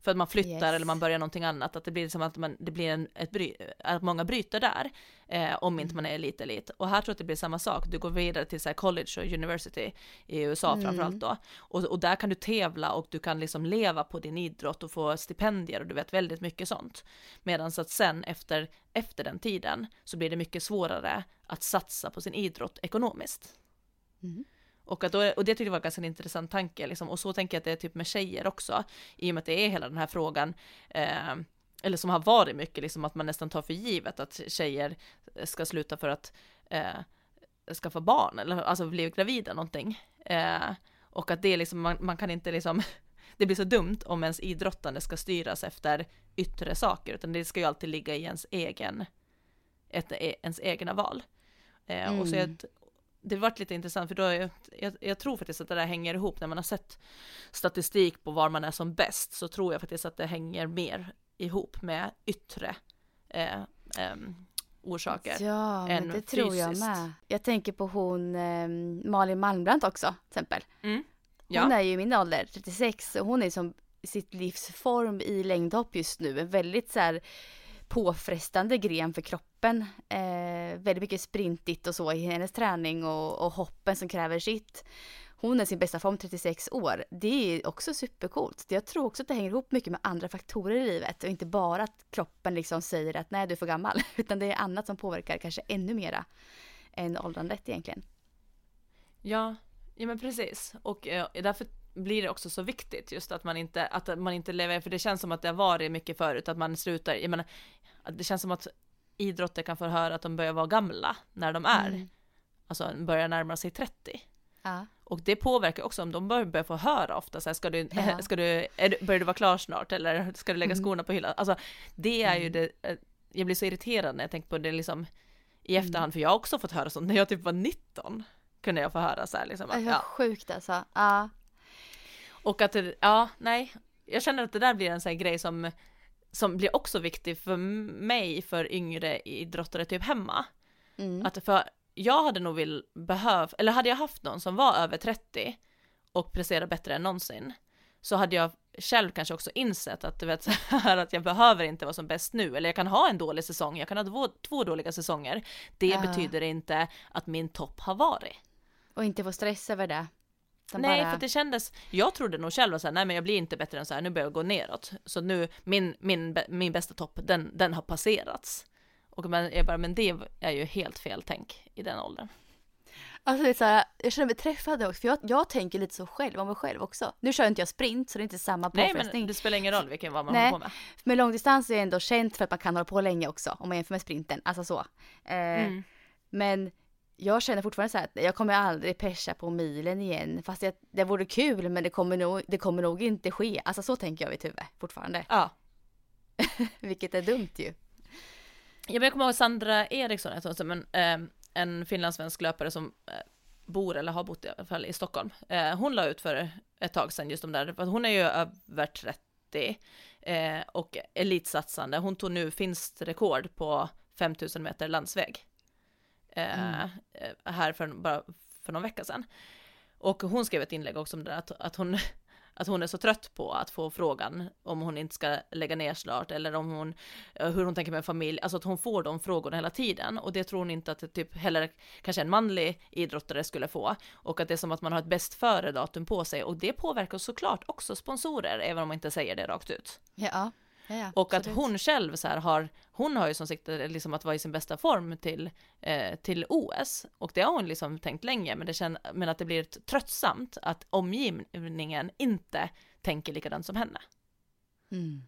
För att man flyttar Yes. eller man börjar någonting annat, att det blir som att man, det blir en, ett bry, att många bryter där, eh, om inte man är elit elit. Och här tror jag att det blir samma sak, du går vidare till så college och university i USA Mm. framförallt då. Och, och där kan du tävla och du kan liksom leva på din idrott och få stipendier och du vet väldigt mycket sånt. Medan så att sen efter, efter den tiden så blir det mycket svårare att satsa på sin idrott ekonomiskt. Mm. Och, att då, och det tyckte jag var ganska en intressant tanke, liksom. och så tänker jag att det är typ med tjejer också, i och med att det är hela den här frågan, eh, eller som har varit mycket, liksom att man nästan tar för givet att tjejer ska sluta för att eh, skaffa barn, eller alltså bli gravida någonting. Eh, och att det är liksom, man, man kan inte liksom, det blir så dumt om ens idrottande ska styras efter yttre saker, utan det ska ju alltid ligga i ens egen, ett, e, ens egna val. Eh, och så det varit lite intressant för då, jag, jag tror faktiskt att det där hänger ihop när man har sett statistik på var man är som bäst så tror jag faktiskt att det hänger mer ihop med yttre eh, ehm, orsaker. Ja, men än det tror jag fysiskt. med. Jag tänker på hon eh, Malin Malmbrandt också, till exempel. Hon Ja. är ju i min ålder, 36, och hon är som sitt livs form i längdhopp just nu. En väldigt så här påfrestande gren för kroppen. Eh, väldigt mycket sprintigt och så i hennes träning och, och hoppen som kräver sitt. Hon är sin bästa form 36 år. Det är också supercoolt. Jag tror också att det hänger ihop mycket med andra faktorer i livet och inte bara att kroppen liksom säger att nej du är för gammal. Utan det är annat som påverkar kanske ännu mera än åldrandet egentligen. Ja, ja men precis. Och eh, därför blir det också så viktigt just att man inte, att man inte lever, för det känns som att det har varit mycket förut, att man slutar, jag menar, det känns som att idrotter kan få höra att de börjar vara gamla när de är, Mm. alltså börjar närma sig 30. Ja. Och det påverkar också om de bör- börjar få höra ofta så här, ska du, Ja. ska du, är börjar du vara klar snart eller ska du lägga Mm. skorna på hyllan? Alltså det är ju det, eh, jag blir så irriterad när jag tänker på det liksom i Mm. efterhand, för jag har också fått höra sånt, när jag typ var 19 kunde jag få höra så här liksom. Att, ja. sjukt alltså. Ja. Och att ja, nej, jag känner att det där blir en sån här grej som, som blir också viktig för mig, för yngre idrottare typ hemma. Mm. Att för jag hade nog vill behöv, eller hade jag haft någon som var över 30 och presterar bättre än någonsin, så hade jag själv kanske också insett att du vet så här att jag behöver inte vara som bäst nu, eller jag kan ha en dålig säsong, jag kan ha två, två dåliga säsonger. Det Ja. betyder inte att min topp har varit. Och inte få stress över det. Utan Nej, bara... för det kändes, jag trodde nog själv här, nej men jag blir inte bättre än så här, nu börjar jag gå neråt. Så nu, min, min, min bästa topp, den, den har passerats. Och men, jag bara, men det är ju helt fel tänk i den åldern. Alltså det är så här, jag känner mig träffad också, för jag, jag tänker lite så själv om mig själv också. Nu kör inte jag sprint så det är inte samma Nej påfrestning. men det spelar ingen roll vilken vad man Nej. håller på med. Med långdistans är ändå känt för att man kan hålla på länge också om man jämför med sprinten. Alltså så. Eh, Mm. Men jag känner fortfarande så här att jag kommer aldrig persa på milen igen. Fast det, det vore kul men det kommer, nog, det kommer nog inte ske. Alltså så tänker jag i mitt huvud fortfarande. Ja. Vilket är dumt ju. Ja, men jag kommer ihåg Sandra Eriksson, jag tror som en, eh, en finlandssvensk löpare som eh, bor eller har bott i alla fall i Stockholm. Eh, hon la ut för ett tag sedan just det där, för hon är ju över 30 eh, och elitsatsande. Hon tog nu finskt rekord på 5000 meter landsväg. Eh, eh, här för bara för någon vecka sedan. Och hon skrev ett inlägg också om det där, att, att hon att hon är så trött på att få frågan om hon inte ska lägga ner snart eller om hon, eh, hur hon tänker med familj, alltså att hon får de frågorna hela tiden och det tror hon inte att typ heller kanske en manlig idrottare skulle få och att det är som att man har ett bäst före datum på sig och det påverkar såklart också sponsorer även om man inte säger det rakt ut. Ja. Ja, ja, Och att hon själv så här har, hon har ju som sikte liksom att vara i sin bästa form till, eh, till OS. Och det har hon liksom tänkt länge, men, det känner, men att det blir tröttsamt att omgivningen inte tänker likadant som henne. Mm.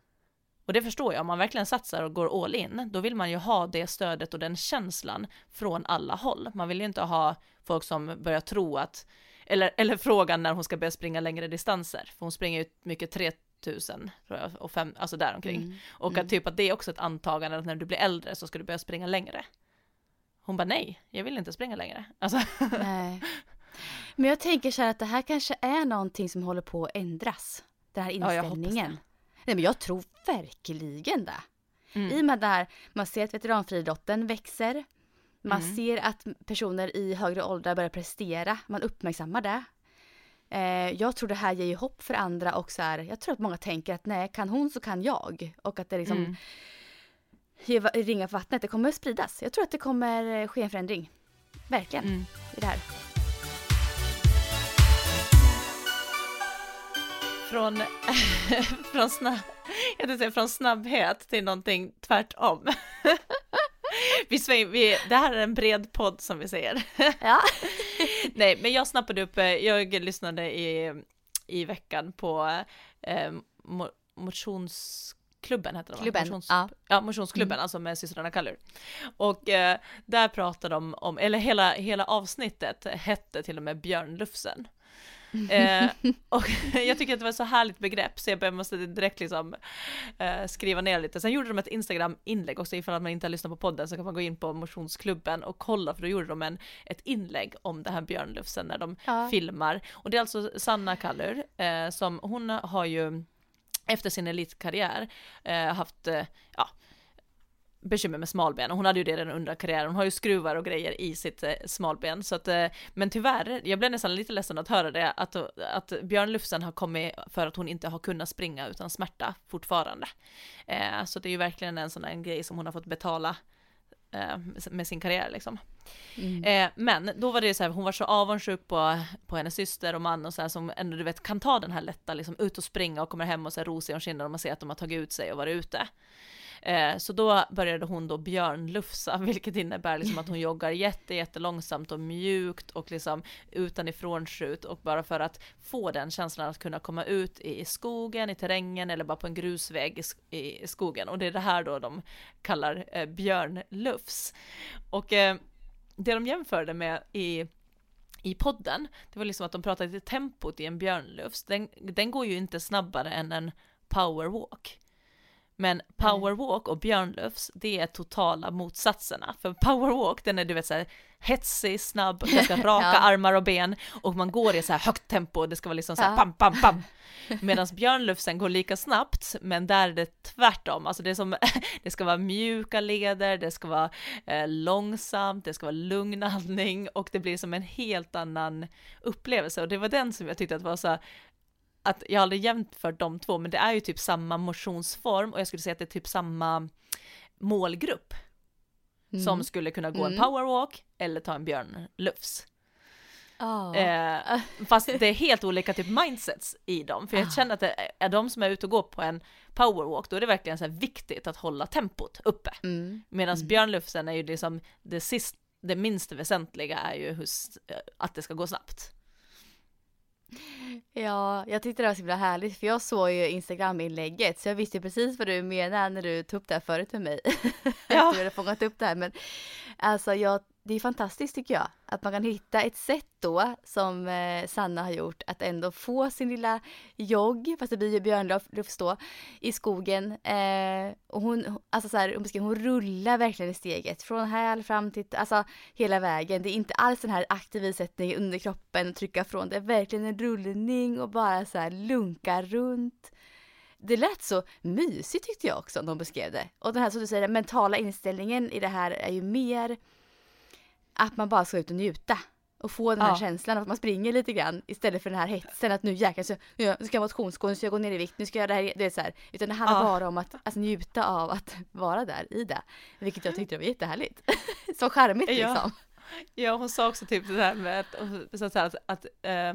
Och det förstår jag, om man verkligen satsar och går all in, då vill man ju ha det stödet och den känslan från alla håll. Man vill ju inte ha folk som börjar tro att, eller, eller frågan när hon ska börja springa längre distanser, för hon springer ju mycket 3000 jag, och fem, alltså däromkring. Mm. Och att typ att det är också ett antagande att när du blir äldre så ska du börja springa längre. Hon bara nej, jag vill inte springa längre. Alltså, Nej. Men jag tänker så här att det här kanske är någonting som håller på att ändras. Den här Ja, inställningen. Nej men jag tror verkligen det. Mm. I och med det här, man ser att veteranfriidrotten växer. Man Mm. ser att personer i högre åldrar börjar prestera. Man uppmärksammar det. Eh, jag tror det här ger ju hopp för andra och så här, jag tror att många tänker att nej, kan hon så kan jag. Och att det liksom Mm. ger ringar på vattnet, det kommer spridas. Jag tror att det kommer eh, ske en förändring. Verkligen, Mm. i det här. Från, från, snabb, jag säga, från snabbhet till någonting tvärtom. Vi sväng, vi, det här är en bred podd som vi säger. Ja. Nej, men jag snappade upp, eh, jag lyssnade i, i veckan på eh, mo, motionsklubben heter? Klubben, Motions, ja. ja. motionsklubben, alltså med systrarna Kallur. Och eh, där pratade de om, eller hela, hela avsnittet hette till och med Björnlufsen. Eh, och jag tycker att det var ett så härligt begrepp så jag måste direkt liksom eh, skriva ner lite. Sen gjorde de ett Instagram-inlägg också ifall man inte har lyssnat på podden så kan man gå in på motionsklubben och kolla för då gjorde de en, ett inlägg om det här björnlufsen när de Ja. filmar. Och det är alltså Sanna Kallur eh, som hon har ju efter sin elitkarriär eh, haft, eh, ja, bekymmer med smalben och hon hade ju det redan under karriären. Hon har ju skruvar och grejer i sitt eh, smalben så att, eh, men tyvärr, jag blev nästan lite ledsen att höra det, att, att Björn Lufsen har kommit för att hon inte har kunnat springa utan smärta fortfarande. Eh, så det är ju verkligen en sån där grej som hon har fått betala med sin karriär liksom. Mm. Men då var det så här, hon var så avundsjuk på, på hennes syster och man och så här, som ändå du vet kan ta den här lätta, liksom ut och springa och kommer hem och så här rosig om kinden och man ser att de har tagit ut sig och varit ute. Eh, så då började hon då björnlufsa, vilket innebär liksom att hon joggar jätte, jättelångsamt och mjukt och liksom utanifrån skjut och bara för att få den känslan att kunna komma ut i skogen, i terrängen eller bara på en grusväg i, sk- i skogen. Och det är det här då de kallar eh, björnlufs. Och eh, det de jämförde med i i podden, det var liksom att de pratade i tempot i en björnlufs, den, den går ju inte snabbare än en powerwalk. Men powerwalk och björnlufs, det är totala motsatserna. För powerwalk, den är du vet så här hetsig, snabb, ganska raka Ja. armar och ben och man går i så här högt tempo, det ska vara liksom så här Ja. pam, pam, pam. Medan björnlufsen går lika snabbt, men där är det tvärtom. Alltså det, är som, det ska vara mjuka leder, det ska vara eh, långsamt, det ska vara lugn andning och det blir som en helt annan upplevelse. Och det var den som jag tyckte att var så här, att jag har aldrig jämfört de två, men det är ju typ samma motionsform och jag skulle säga att det är typ samma målgrupp Mm. som skulle kunna gå en Mm. powerwalk eller ta en björnlufs. Ja. Eh, fast det är helt olika typ mindsets i dem, för jag Ah. känner att det är de som är ute och går på en powerwalk, då är det verkligen så här viktigt att hålla tempot uppe. Mm. Medan Mm. björnlufsen är ju liksom det sist, det minst väsentliga är ju hus, att det ska gå snabbt. Ja, jag tyckte det var så himla härligt för jag såg ju Instagram-inlägget så jag visste precis vad du menar när du tog upp det här förut med mig. Ja. Att du hade fångat upp det här men alltså jag, det är fantastiskt tycker jag att man kan hitta ett sätt då som eh, Sanna har gjort att ändå få sin lilla jogg, fast det blir ju björnlufs då, i skogen. Eh, och hon, alltså så här, hon, beskriver, hon rullar verkligen i steget från häl fram till, alltså hela vägen. Det är inte alls den här aktiva isättningen under kroppen trycka från. Det är verkligen en rullning och bara så här lunka runt. Det lät så mysigt tyckte jag också när hon beskrev det. Och den här som du säger, den mentala inställningen i det här är ju mer att man bara ska ut och njuta. Och få den här Ja. känslan av att man springer lite grann istället för den här hetsen att nu jäklar så, nu ska jag motionsgå, nu ska jag gå ner i vikt, nu ska jag göra det här. Det är så här. Utan det handlar Ja. bara om att alltså, njuta av att vara där i det. Vilket jag tyckte var jättehärligt. så charmigt liksom. Ja, hon sa också typ det här med att, så att, att, att eh,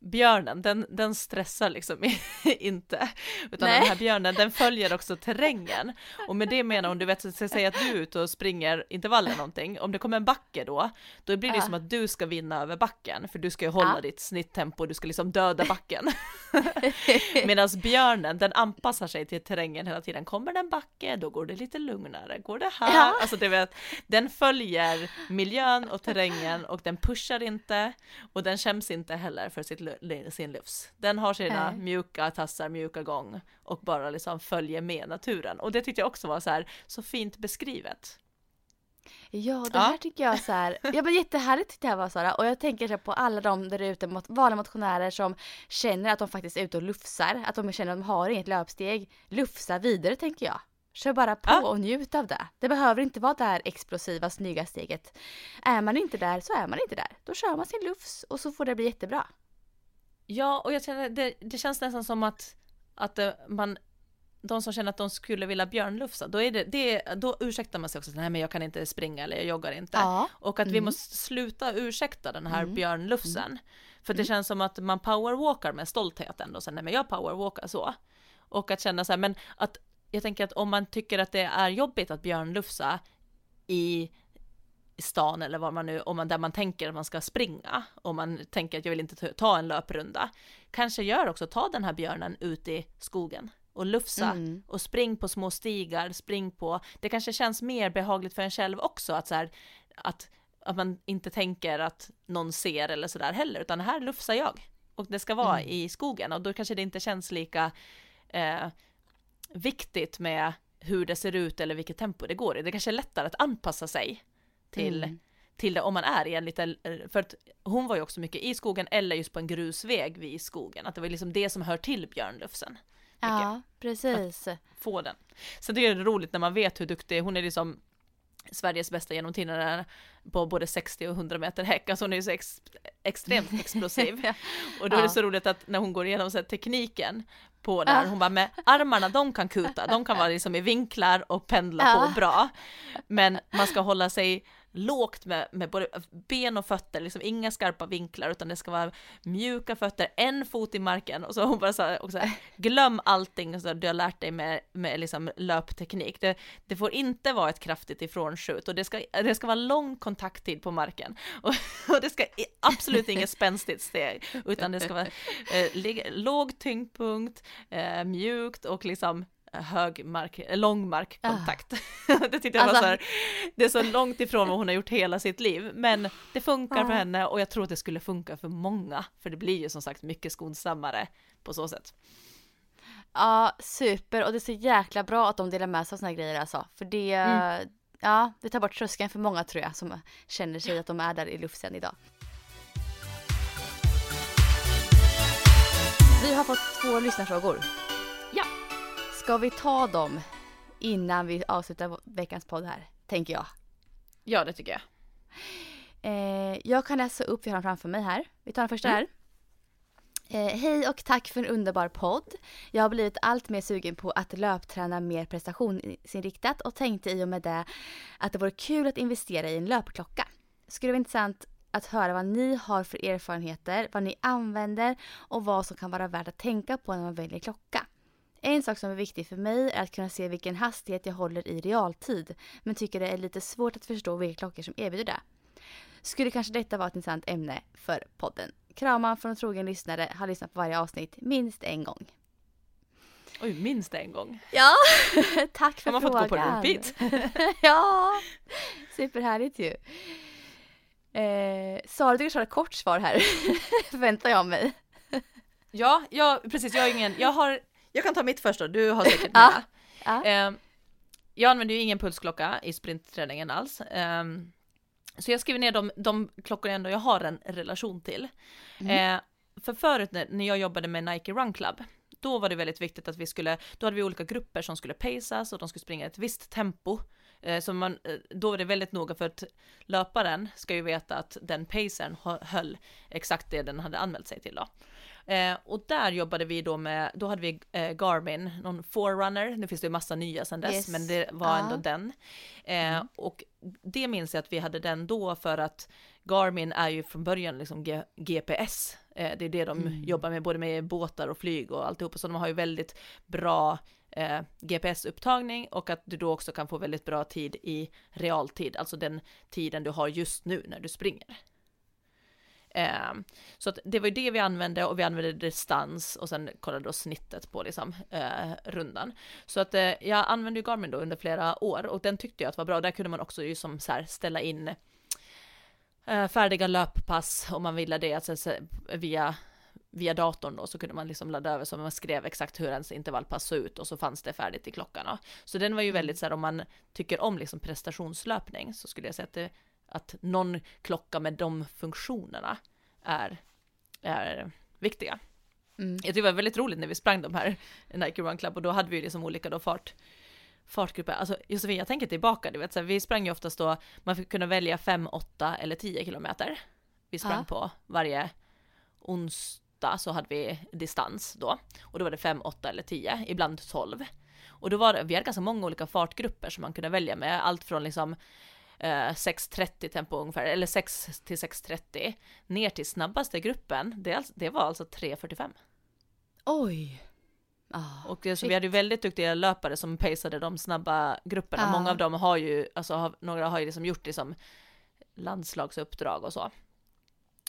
björnen, den, den stressar liksom inte. Utan Nej. den här björnen, den följer också terrängen. Och med det menar hon, du vet, säg att du är ute och springer intervall eller någonting, om det kommer en backe då, då blir det Ja. som att du ska vinna över backen, för du ska ju hålla Ja. ditt snitttempo, du ska liksom döda backen. Medan björnen, den anpassar sig till terrängen hela tiden. Kommer det en backe, då går det lite lugnare. Går det här? Ja. Alltså du vet, den följer miljön och terrängen och den pushar inte och den skäms inte heller för sitt, sin lufs. Den har sina Nej. mjuka tassar, mjuka gång och bara liksom följer med naturen. Och det tyckte jag också var så här, så fint beskrivet. Ja, det Ja. här tycker jag så här, ja men jättehärligt tyckte jag var Sara och jag tänker så på alla de där ute, mot- vanliga motionärer som känner att de faktiskt är ute och lufsar, att de känner att de har inget löpsteg. Lufsa vidare tänker jag. Kör bara på Ja. och njut av det. Det behöver inte vara det här explosiva, snygga steget. Är man inte där så är man inte där. Då kör man sin lufs och så får det bli jättebra. Ja, och jag känner, det, det känns nästan som att, att eh, man de som känner att de skulle vilja björnlufsa, då, är det, det, då ursäktar man sig också, nej men jag kan inte springa eller jag joggar inte. Ja. Och att vi Mm. måste sluta ursäkta den här Mm. björnlufsen. För det känns som att man powerwalkar med stolthet ändå, så nej men jag powerwalkar så. Och att känna så här, men att jag tänker att om man tycker att det är jobbigt att björnlufsa i i stan eller var man nu, om man, där man tänker att man ska springa, om man tänker att jag vill inte ta- en löprunda, kanske gör också, ta den här björnen ut i skogen och lufsa Mm. och spring på små stigar, spring på, det kanske känns mer behagligt för en själv också att så här, att, att man inte tänker att någon ser eller sådär heller, utan här lufsar jag. Och det ska vara Mm. i skogen och då kanske det inte känns lika eh, viktigt med hur det ser ut eller vilket tempo det går i. Det kanske är lättare att anpassa sig till, Mm. till det om man är i en liten, för att hon var ju också mycket i skogen eller just på en grusväg vid skogen, att det var liksom det som hör till björnlufsen. Ja, precis. Få den. Sen tycker jag det är roligt när man vet hur duktig, hon är liksom Sveriges bästa genom tiderna på både 60 och 100 meter häck, alltså hon är ju så ex, extremt explosiv. Och då är det Ja. så roligt att när hon går igenom så tekniken på det här, hon bara med armarna de kan kuta, de kan vara liksom i vinklar och pendla Ja. på bra. Men man ska hålla sig lågt med, med både ben och fötter, liksom inga skarpa vinklar utan det ska vara mjuka fötter, en fot i marken och så hon bara så här, också, glöm allting så du har lärt dig med, med liksom löpteknik. Det, det får inte vara ett kraftigt ifrånskjut och det ska, det ska vara lång kontakttid på marken och, och det ska absolut inget spänstigt steg utan det ska vara eh, låg tyngdpunkt, eh, mjukt och liksom hög mark, eh, lång markkontakt. det tyckte jag var Alltså- så här, det är så långt ifrån vad hon har gjort hela sitt liv, men det funkar för Ja. henne och jag tror att det skulle funka för många, för det blir ju som sagt mycket skonsammare på så sätt. Ja, super. Och det är så jäkla bra att de delar med sig av såna här grejer alltså. För det, Mm. ja, det tar bort tröskeln för många tror jag som känner sig att de är där i lufsen idag. Vi har fått två lyssnarfrågor. Ska vi ta dem innan vi avslutar veckans podd här? Tänker jag. Ja, det tycker jag. Eh, jag kan läsa upp, vi har framför mig här. Vi tar den första Mm. här. Eh, Hej och tack för en underbar podd. Jag har blivit allt mer sugen på att löpträna mer prestationsinriktat och tänkte i och med det att det vore kul att investera i en löpklocka. Skulle vara intressant att höra vad ni har för erfarenheter, vad ni använder och vad som kan vara värt att tänka på när man väljer klocka. En sak som är viktig för mig är att kunna se vilken hastighet jag håller i realtid, men tycker det är lite svårt att förstå vilka klockor som erbjuder det. Skulle kanske detta vara ett intressant ämne för podden. Kramar från en trogen lyssnare, har lyssnat på varje avsnitt minst en gång. Oj, minst en gång. Ja, tack för Har man fått frågan. gå på repeat? ja, superhärligt ju. Eh, Sara, du kan köra ett kort svar här, förväntar jag mig. Ja, ja, precis, jag har ingen, jag har, jag kan ta mitt först då, du har säkert mera. Ja. Eh, jag använder ju ingen pulsklocka i sprintträningen alls. Eh, så jag skriver ner de, de klockor ändå jag har en relation till. Mm. Eh, för förut när, jag jobbade med Nike Run Club, då var det väldigt viktigt att vi skulle, då hade vi olika grupper som skulle paceas och de skulle springa ett visst tempo. Så man, eh, då var det väldigt noga för att löparen ska ju veta att den pacern hö- höll exakt det den hade anmält sig till då. Eh, och där jobbade vi då med, då hade vi eh, Garmin, någon Forerunner, nu finns det ju massa nya sedan dess, Yes. men det var Ja. ändå den. Eh, Och det minns jag att vi hade den då för att Garmin är ju från början liksom G- GPS Eh, det är det de Mm. jobbar med, både med båtar och flyg och alltihopa, så de har ju väldigt bra eh, GPS-upptagning och att du då också kan få väldigt bra tid i realtid, alltså den tiden du har just nu när du springer. Eh, så att det var ju det vi använde och vi använde distans och sen kollade då snittet på liksom eh, rundan. Så att eh, jag använde ju Garmin då under flera år och den tyckte jag att var bra. Där kunde man också ju som så här ställa in eh, färdiga löppass om man ville det, alltså så, via via datorn då så kunde man liksom ladda över så man skrev exakt hur ens intervallpass såg ut och så fanns det färdigt i klockan. Då. Så den var ju väldigt så här om man tycker om liksom prestationslöpning så skulle jag säga att, det, att någon klocka med de funktionerna är, är viktiga. Mm. Jag tycker det var väldigt roligt när vi sprang de här Nike Run Club och då hade vi liksom olika då fart fartgrupper. Alltså Josefin, jag tänker tillbaka, du vet, så här, vi sprang ju oftast då, man fick kunna välja 5, 8 eller 10 kilometer. Vi sprang Ja. på varje onsdag så hade vi distans då och då var det 5, 8 eller 10, ibland 12. Och då var det, vi hade ganska många olika fartgrupper som man kunde välja med, allt från liksom eh, 6.30 tempo ungefär, eller 6 till 6.30 ner till snabbaste gruppen, det, alltså- det var alltså 3.45. Oj! Ah, Och så shit. vi hade ju väldigt duktiga löpare som paceade de snabba grupperna. Ja. Många av dem har ju, alltså har, några har ju liksom gjort liksom landslagsuppdrag och så.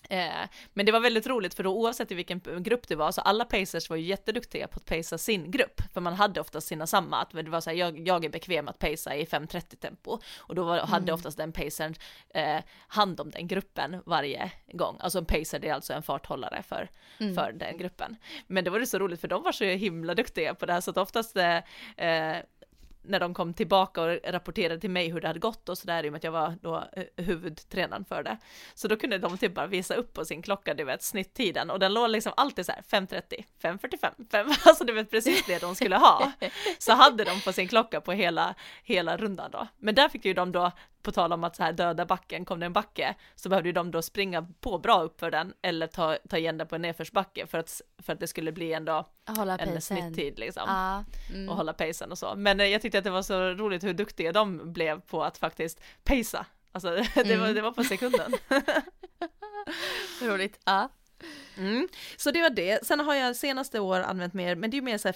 Eh, men det var väldigt roligt för då oavsett i vilken grupp det var så alla pacers var ju jätteduktiga på att pacea sin grupp för man hade oftast sina samma att det var så här, jag, jag är bekväm att pacea i 5.30 tempo och då var, hade Mm. oftast den pacern eh, hand om den gruppen varje gång. Alltså en pacer det är alltså en farthållare för, Mm. för den gruppen. Men det var det så roligt för de var så himla duktiga på det här så att oftast eh, eh, när de kom tillbaka och rapporterade till mig hur det hade gått och sådär i och med att jag var då eh, huvudtränaren för det. Så då kunde de typ bara visa upp på sin klocka, du vet, snitttiden och den låg liksom alltid så här 5.30, 5.45, 5, alltså du vet precis det de skulle ha. Så hade de på sin klocka på hela, hela rundan då. Men där fick ju de då, på tal om att så här döda backen, kom det en backe, så behövde ju de då springa på bra upp för den eller ta, ta igen den på en nedförsbacke för att, för att det skulle bli ändå Hålla en pacen. snitttid liksom Ja. Mm. och hålla pacen och så. Men eh, jag tyckte att det var så roligt hur duktiga de blev på att faktiskt pacea. Alltså det, var, Mm. det var på sekunden. Roligt. Ja. Mm. Så det var det. Sen har jag senaste år använt mer, men det är ju mer så här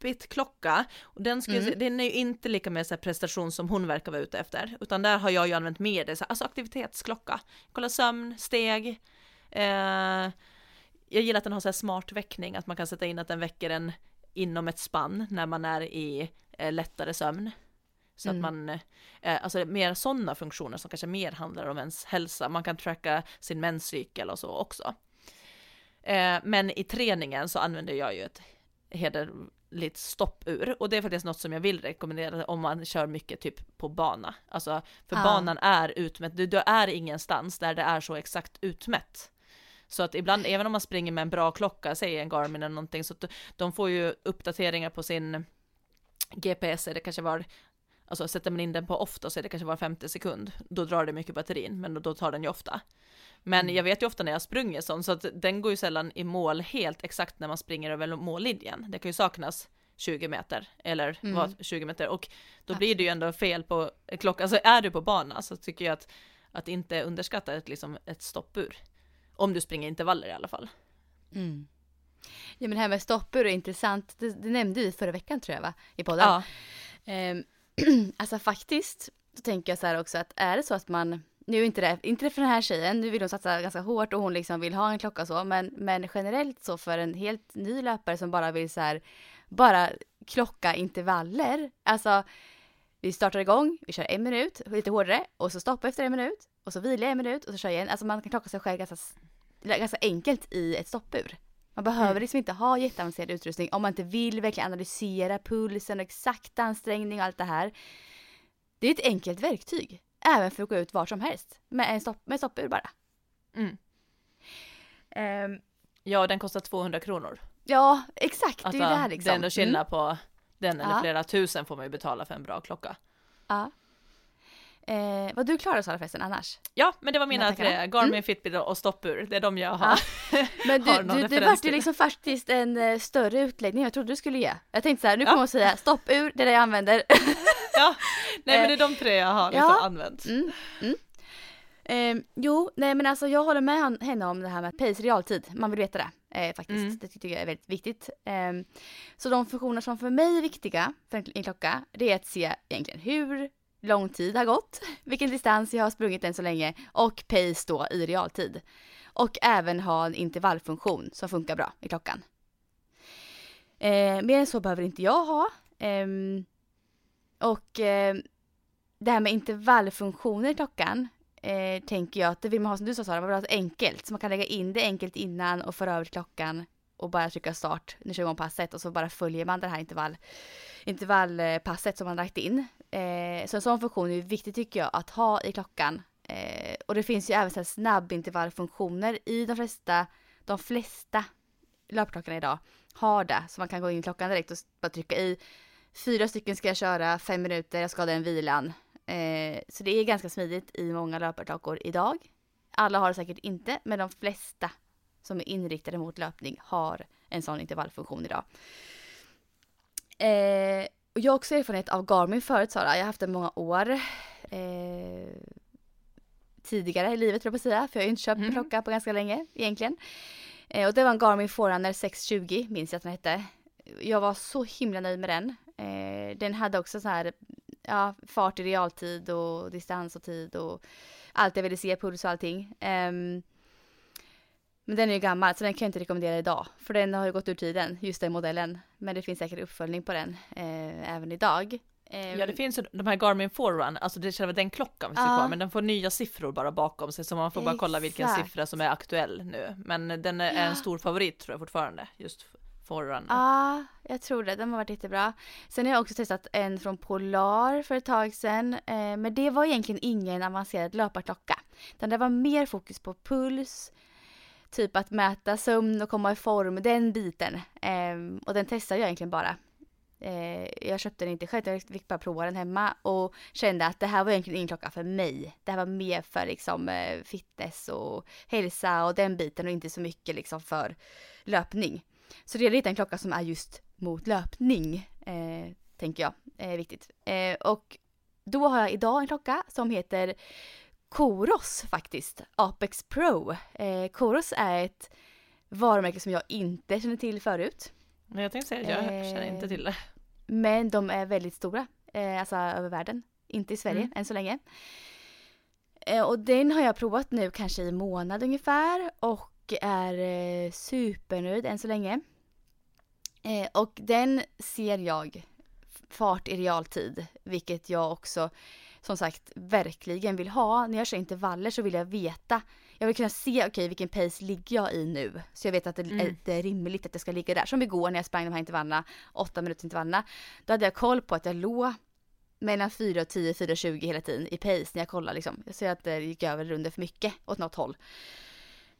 Fitbit-klocka. Och den, jag Mm. den är ju inte lika med så prestation som hon verkar vara ute efter. Utan där har jag ju använt mer det, så här, alltså aktivitetsklocka. Kolla sömn, steg. Eh, jag gillar att den har så här smart väckning, att man kan sätta in att den väcker en inom ett spann när man är i eh, lättare sömn. Så Mm. att man, eh, alltså mer sådana funktioner som kanske mer handlar om ens hälsa. Man kan tracka sin menscykel och så också. Eh, men i träningen så använder jag ju ett hederligt stoppur och det är faktiskt något som jag vill rekommendera om man kör mycket typ på bana. Alltså för Ja. banan är utmätt, du, du är ingenstans där det är så exakt utmätt. Så att ibland, även om man springer med en bra klocka, säg en Garmin eller någonting, så att de får ju uppdateringar på sin GPS, det kanske var Alltså sätter man in den på ofta så är det kanske var 50 sekund. Då drar det mycket batterin, men då, tar den ju ofta. Men Mm. jag vet ju ofta när jag sprungit sånt, så att den går ju sällan i mål helt exakt när man springer över mållinjen. Det kan ju saknas 20 meter, eller Mm. vad 20 meter, och då blir det ju ändå fel på klockan. Alltså är du på bana så tycker jag att, att inte underskatta ett, liksom, ett stoppur. Om du springer intervaller i alla fall. Mm. Ja men det här med stoppur är intressant. Det, det nämnde vi förra veckan tror jag va? I podden. Ja, Ehm, alltså faktiskt, så tänker jag så här också att är det så att man, nu är inte det, inte det för den här tjejen, nu vill hon satsa ganska hårt och hon liksom vill ha en klocka och så, men, men generellt så för en helt ny löpare som bara vill så här, bara klocka intervaller, alltså vi startar igång, vi kör en minut, lite hårdare och så stoppar efter en minut och så vilar jag en minut och så kör jag igen. Alltså man kan klocka sig själv ganska, ganska enkelt i ett stoppur. Man behöver Mm. liksom inte ha jätteavancerad utrustning om man inte vill verkligen analysera pulsen och exakt ansträngning och allt det här. Det är ett enkelt verktyg, även för att gå ut var som helst med en stopp, med stoppur bara. mm. Ehm, ja den kostar 200 kronor. ja, exakt, Alltså, det är det här liksom. det är ändå skillnad på den eller Ja. flera tusen får man ju betala för en bra klocka. Mm, ja. Eh, vad du klarar Sara förresten annars? Ja, men det var mina tre, Garmin, Fitbit och stoppur. Det är de jag har. Men du, Har du, det vart ju liksom faktiskt en eh, större utläggning jag trodde du skulle ge. Jag tänkte så här, nu Ja. kommer hon säga stoppur, det är det jag använder. ja, nej men det är de tre jag har liksom Ja. använt. Mm, mm. Eh, jo, nej men alltså jag håller med henne om det här med pace realtid. Man vill veta det eh, faktiskt. Mm. Det tycker jag är väldigt viktigt. Eh, så de funktioner som för mig är viktiga för en klocka, det är att se egentligen hur lång tid har gått, vilken distans jag har sprungit än så länge och pace då i realtid. Och även ha en intervallfunktion som funkar bra i klockan. Eh, mer än så behöver inte jag ha. Eh, och eh, det här med intervallfunktioner i klockan eh, tänker jag att det vill man ha som du sa Sara, man vill ha enkelt. Så man kan lägga in det enkelt innan och föra över till klockan och bara trycka start, nu kör igång passet och så bara följer man det här intervall, intervallpasset som man lagt in. Eh, så en sån funktion är viktig tycker jag att ha i klockan. Eh, och det finns ju även så här snabbintervallfunktioner i de flesta, de flesta löpklockorna idag har det. Så man kan gå in i klockan direkt och bara trycka i fyra stycken ska jag köra, fem minuter, jag ska ha den vilan. Eh, så det är ganska smidigt i många löparklockor idag. Alla har det säkert inte, men de flesta som är inriktade mot löpning har en sån intervallfunktion idag. Eh, och jag har också erfarenhet av Garmin förut Sara, jag har haft den många år. Eh, tidigare i livet tror jag på att säga, för jag har ju inte köpt Mm. klocka på ganska länge egentligen. Eh, och det var en Garmin Forerunner 620, minns jag att den hette. Jag var så himla nöjd med den. Eh, den hade också så här, ja, fart i realtid och distans och tid och allt jag ville se, puls och allting. Ehm, men den är ju gammal så den kan jag inte rekommendera idag. För den har ju gått ur tiden, just den modellen. Men det finns säkert uppföljning på den eh, även idag. Ehm, Ja det finns ju de här Garmin Forerun, alltså det är själva den klockan finns Ja. kvar men den får nya siffror bara bakom sig så man får bara kolla vilken Exakt. siffra som är aktuell nu. Men den är Ja. en stor favorit tror jag fortfarande, just Forerun. Ja, jag tror det. Den har varit jättebra. Sen har jag också testat en från Polar för ett tag sedan. Eh, men det var egentligen ingen avancerad löparklocka. Utan det var mer fokus på puls, typ att mäta sömn och komma i form, den biten. Eh, och den testade jag egentligen bara. Eh, jag köpte den inte själv, jag fick bara prova den hemma och kände att det här var egentligen ingen klocka för mig. Det här var mer för liksom eh, fitness och hälsa och den biten och inte så mycket liksom för löpning. Så det är lite en klocka som är just mot löpning, eh, tänker jag är viktigt. Eh, och då har jag idag en klocka som heter Koros faktiskt, Apex Pro. Eh, Koros är ett varumärke som jag inte känner till förut. Men jag tänkte säga, jag Eh, känner inte till det. Men de är väldigt stora, eh, alltså över världen. Inte i Sverige Mm. än så länge. Eh, och den har jag provat nu kanske i månad ungefär och är eh, supernöjd än så länge. Eh, och den ser jag fart i realtid, vilket jag också som sagt verkligen vill ha. När jag kör intervaller så vill jag veta, jag vill kunna se okej vilken pace ligger jag i nu. Så jag vet att det, Mm. är, det är rimligt att jag ska ligga där. Som igår när jag sprang de här intervallerna, 8 minuters intervallerna. Då hade jag koll på att jag låg mellan 4 och 10, 4 och 20 hela tiden i pace när jag kollade liksom. Jag ser att det gick över runder för mycket åt något håll.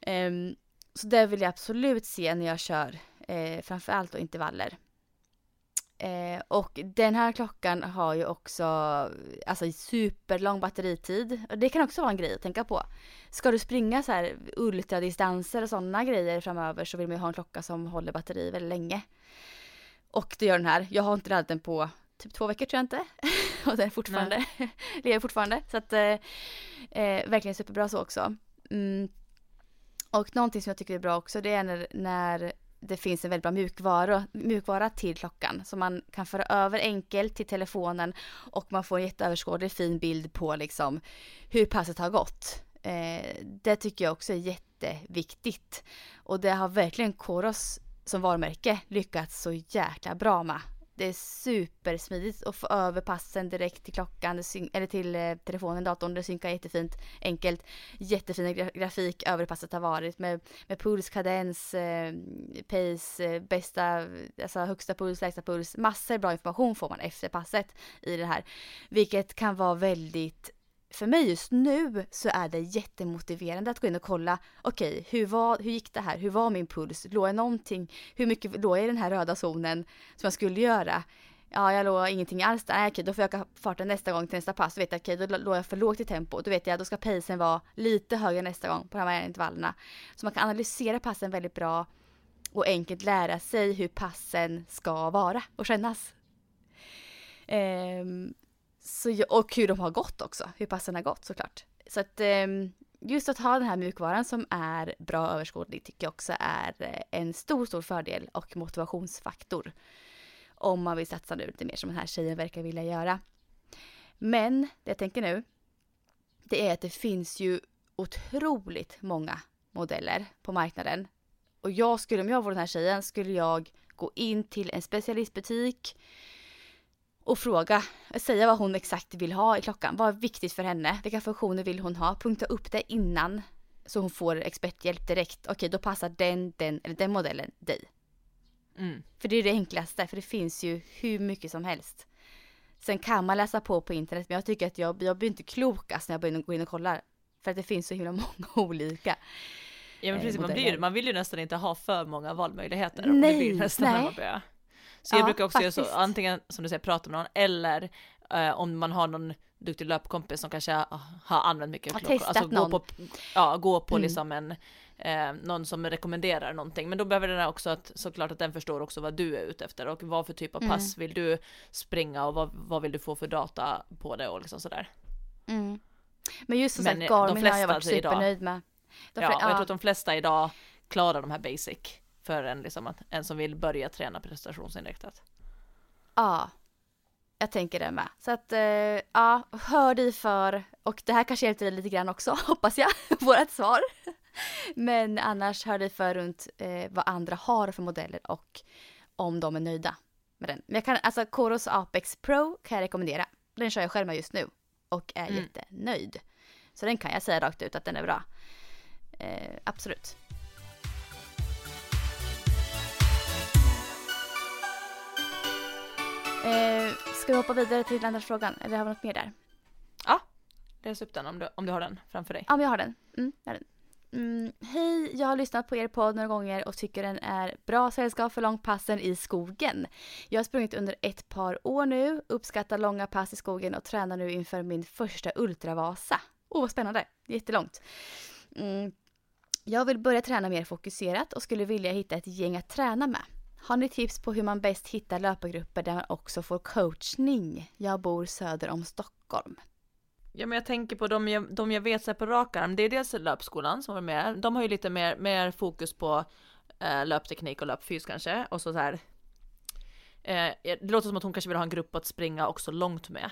Ehm, så det vill jag absolut se när jag kör, eh, framförallt då intervaller. Eh, och den här klockan har ju också alltså, superlång batteritid. Och det kan också vara en grej att tänka på. Ska du springa så här ultradistanser och sådana grejer framöver så vill man ju ha en klocka som håller batteri väldigt länge. Och det gör den här. Jag har inte laddat den på typ två veckor tror jag inte. och den är fortfarande, lever fortfarande. Så att eh, eh, verkligen superbra så också. Mm. Och någonting som jag tycker är bra också det är när, när det finns en väldigt bra mjukvara, mjukvara till klockan. som man kan föra över enkelt till telefonen och man får en jätteöverskådlig fin bild på liksom hur passet har gått. Eh, det tycker jag också är jätteviktigt. Och det har verkligen Koros som varumärke lyckats så jäkla bra med. Det är supersmidigt att få över passen direkt till klockan eller till eh, telefonen, datorn. Det synkar jättefint, enkelt. Jättefin grafik över hur passet har varit med, med puls, kadens, eh, pace, eh, bästa, alltså högsta puls, lägsta puls. Massor bra information får man efter passet i det här. Vilket kan vara väldigt för mig just nu så är det jättemotiverande att gå in och kolla, okej, hur, var, hur gick det här? Hur var min puls? Låg jag någonting? Hur mycket låg jag i den här röda zonen som jag skulle göra? Ja, jag låg ingenting alls där. Nej, okej, då får jag öka farten nästa gång till nästa pass. Då vet jag, okej, då låg jag för lågt i tempo. Då vet jag, då ska pacen vara lite högre nästa gång på de här intervallerna. Så man kan analysera passen väldigt bra och enkelt lära sig hur passen ska vara och kännas. Ehm, så, jag- och hur de har gått också, hur passen har gått såklart. Så att ehm, just att ha den här mjukvaran som är bra överskådlig tycker jag också är eh, en stor, stor fördel och motivationsfaktor. Om man vill satsa nu lite mer som den här tjejen verkar vilja göra. Men det jag tänker nu, det är att det finns ju otroligt många modeller på marknaden. Och jag skulle, om jag var den här tjejen, skulle jag gå in till en specialistbutik och fråga, säga vad hon exakt vill ha i klockan. Vad är viktigt för henne? Vilka funktioner vill hon ha? Punkta upp det innan så hon får experthjälp direkt. Okej, då passar den, den eller den modellen dig. Mm. För det är det enklaste, för det finns ju hur mycket som helst. Sen kan man läsa på på internet, men jag tycker att jag, jag blir inte klokast när jag börjar gå in och kollar. För att det finns så himla många olika. Ja men eh, precis, man, modeller. blir, man vill ju nästan inte ha för många valmöjligheter. Nej, det blir nästan när nej. man börjar. Så jag Ja, brukar också göra så, faktiskt. antingen som du säger prata med någon eller eh, om man har någon duktig löpkompis som kanske har, använt mycket Har klockor. gå någon. på, ja, gå på Mm. liksom en, eh, någon som rekommenderar någonting. Men då behöver den också att såklart att den förstår också vad du är ute efter och vad för typ av Mm. pass vill du springa och vad, vad vill du få för data på det och liksom sådär. Mm. Men just som sagt, Garmin har jag varit idag- supernöjd med. De Ja, och jag tror att de flesta idag klarar de här basic för en, liksom, en som vill börja träna prestationsinriktat. Ja, jag tänker det med. Så att, eh, ja, hör dig för. Och det här kanske hjälpte dig lite grann också, hoppas jag, vårat svar. Men annars hör dig för runt eh, vad andra har för modeller och om de är nöjda med den. Men jag kan, alltså Coros Apex Pro kan jag rekommendera. Den kör jag själv med just nu och är Mm. jättenöjd. Så den kan jag säga rakt ut att den är bra. Eh, absolut. Eh, ska vi hoppa vidare till andra frågan? Eller har vi något mer där? Läs upp den om du, om du har den framför dig. Ja, men jag har den. Mm, jag har den. Mm, hej, jag har lyssnat på er podd några gånger och tycker den är bra sällskap för långpassen i skogen. Jag har sprungit under ett par år nu, uppskattar långa pass i skogen och tränar nu inför min första ultravasa. Åh, vad spännande! Jättelångt. Mm. Jag vill börja träna mer fokuserat och skulle vilja hitta ett gäng att träna med. Har ni tips på hur man bäst hittar löpargrupper där man också får coachning? Jag bor söder om Stockholm. Ja men jag tänker på de jag, de jag vet så på rak arm, det är dels löpskolan som var med, de har ju lite mer, mer fokus på eh, löpteknik och löpfys kanske, och så, så här. Eh, det låter som att hon kanske vill ha en grupp att springa också långt med.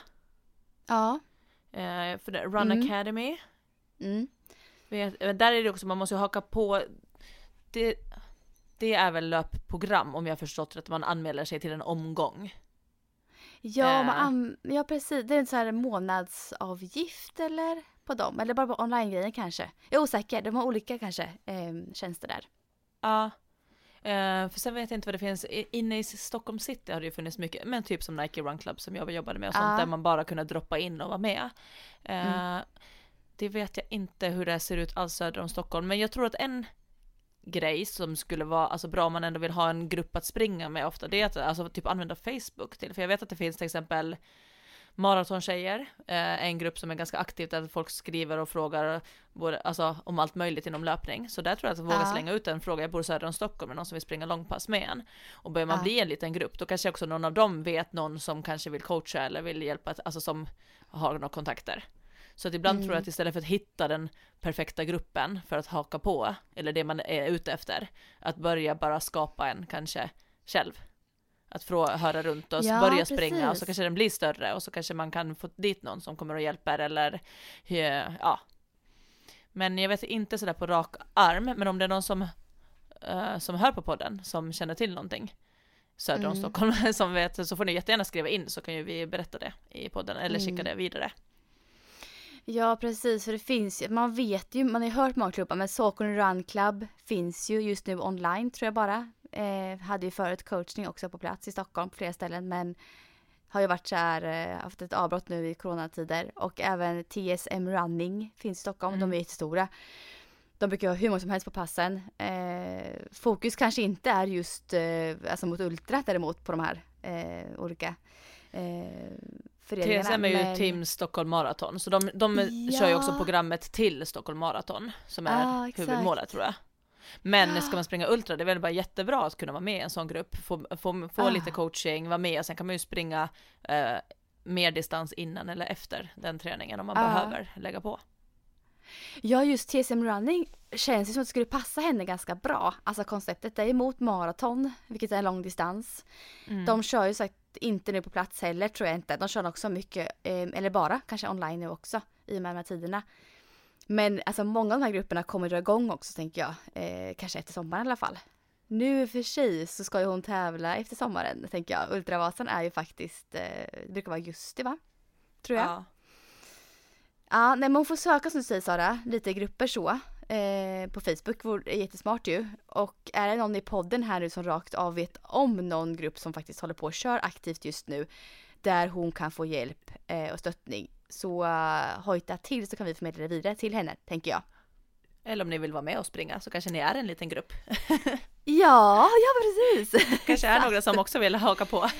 Ja. Eh, för det, Run Mm. Academy, Mm. vet, eh, där är det också, man måste ju haka på, det, det är väl löpprogram om jag har förstått rätt, man anmäler sig till en omgång. Ja, Eh. man an- ja, precis. Det är en sån här månadsavgift eller på dem. Eller bara på online-grejen kanske. Jag är osäker. De har olika kanske eh, tjänster där. Ja. Eh, för sen vet jag inte vad det finns, inne i Stockholm city har det ju funnits mycket, men typ som Nike Run Club som jag jobbade med och sånt Ja. där man bara kunde droppa in och vara med. Eh, Mm. Det vet jag inte hur det ser ut alls söder om Stockholm, men jag tror att en grej som skulle vara alltså bra om man ändå vill ha en grupp att springa med ofta, det är att alltså, typ använda Facebook till, för jag vet att det finns till exempel Maratontjejer, eh, en grupp som är ganska aktiv där folk skriver och frågar både, alltså, om allt möjligt inom löpning. Så där tror jag att jag vågar Ja. slänga ut en fråga, jag bor söder om Stockholm, är någon som vill springa långpass med en? Och börjar man Ja. bli en liten grupp, då kanske också någon av dem vet någon som kanske vill coacha eller vill hjälpa, alltså som har några kontakter. Så att ibland Mm. tror jag att istället för att hitta den perfekta gruppen för att haka på, eller det man är ute efter, att börja bara skapa en kanske själv. Att få höra runt och Ja, börja springa och så kanske den blir större och så kanske man kan få dit någon som kommer och hjälper eller ja. Men jag vet inte sådär på rak arm, men om det är någon som, eh, som hör på podden som känner till någonting söder om Mm. Stockholm som vet så får ni jättegärna skriva in så kan ju vi berätta det i podden eller skicka Mm. det vidare. Ja, precis. För det finns ju, man vet ju, man har ju hört många klubbar, men Saucony Run Club finns ju just nu online tror jag bara. Eh, hade ju förut coachning också på plats i Stockholm på flera ställen, men har ju varit så här, eh, haft ett avbrott nu i coronatider. Och även TSM Running finns i Stockholm, Mm. de är jättestora. De brukar ha hur många som helst på passen. Eh, fokus kanske inte är just eh, alltså mot ultra däremot på de här eh, olika eh, föreningarna. TSM är ju men- Team Stockholm Marathon, så de, de Ja. kör ju också programmet till Stockholm Marathon, som är Ah, huvudmålet tror jag. Men ska man springa ultra, det är väl bara jättebra att kunna vara med i en sån grupp, få, få, få Ah. lite coaching, vara med och sen kan man ju springa eh, mer distans innan eller efter den träningen om man Ah. behöver lägga på. Ja, just TSM Running känns ju som att det skulle passa henne ganska bra. Alltså konceptet är emot maraton, vilket är en lång distans. Mm. De kör ju sagt inte nu på plats heller tror jag inte. De kör också mycket, eh, eller bara kanske online nu också i och med de här tiderna. Men alltså många av de här grupperna kommer dra igång också tänker jag. Eh, kanske efter sommaren i alla fall. Nu för sig så ska ju hon tävla efter sommaren tänker jag. Ultravasan är ju faktiskt, eh, det brukar vara augusti va? Tror jag. Ja, Ja. nej men hon får söka som du säger Sara, lite grupper så. Eh, på Facebook, vore jättesmart ju. Och är det någon i podden här nu som rakt av vet om någon grupp som faktiskt håller på och kör aktivt just nu. Där hon kan få hjälp eh, och stöttning. Så uh, hojta till så kan vi förmedla det vidare till henne, tänker jag. Eller om ni vill vara med och springa så kanske ni är en liten grupp. Ja, ja precis! kanske är några som också vill haka på.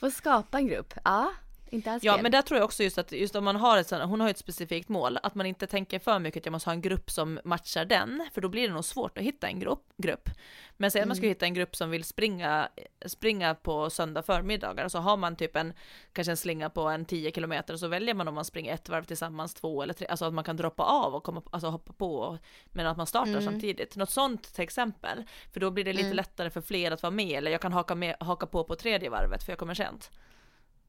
Få skapa en grupp, ja. Inte alls Ja fel. men där tror jag också just att just om man har ett sånt, hon har ju ett specifikt mål, att man inte tänker för mycket att jag måste ha en grupp som matchar den, för då blir det nog svårt att hitta en grupp. grupp. Men säg att man ska hitta en grupp som vill springa, springa på söndag förmiddagar, så har man typ en, kanske en slinga på en 10 kilometer, så väljer man om man springer ett varv tillsammans, två eller tre, alltså att man kan droppa av och komma, alltså hoppa på, men att man startar Mm. samtidigt. Något sånt till exempel, för då blir det lite Mm. lättare för fler att vara med, eller jag kan haka, med, haka på på tredje varvet för jag kommer sent.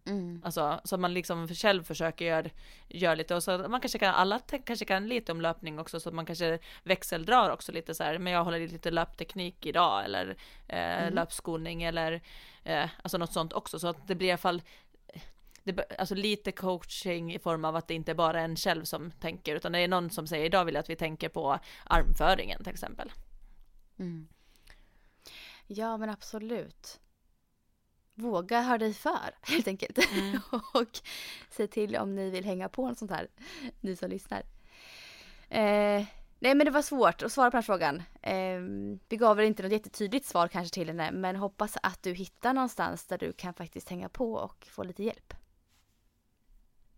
Mm. Alltså så att man liksom själv försöker göra gör lite och så man kanske kan, alla kanske kan lite om löpning också så att man kanske växeldrar också lite så här, men jag håller i lite löpteknik idag eller eh, Mm. löpskolning eller eh, alltså något sånt också så att det blir i alla fall det, alltså lite coaching i form av att det inte bara är en själv som tänker utan det är någon som säger idag vill jag att vi tänker på armföringen till exempel. Mm. Ja men absolut. Våga höra dig för helt enkelt. Mm. och se till om ni vill hänga på något sånt här. Ni som lyssnar. Eh, nej men det var svårt att svara på den här frågan. Eh, vi gav väl inte något jättetydligt svar kanske till henne men hoppas att du hittar någonstans där du kan faktiskt hänga på och få lite hjälp.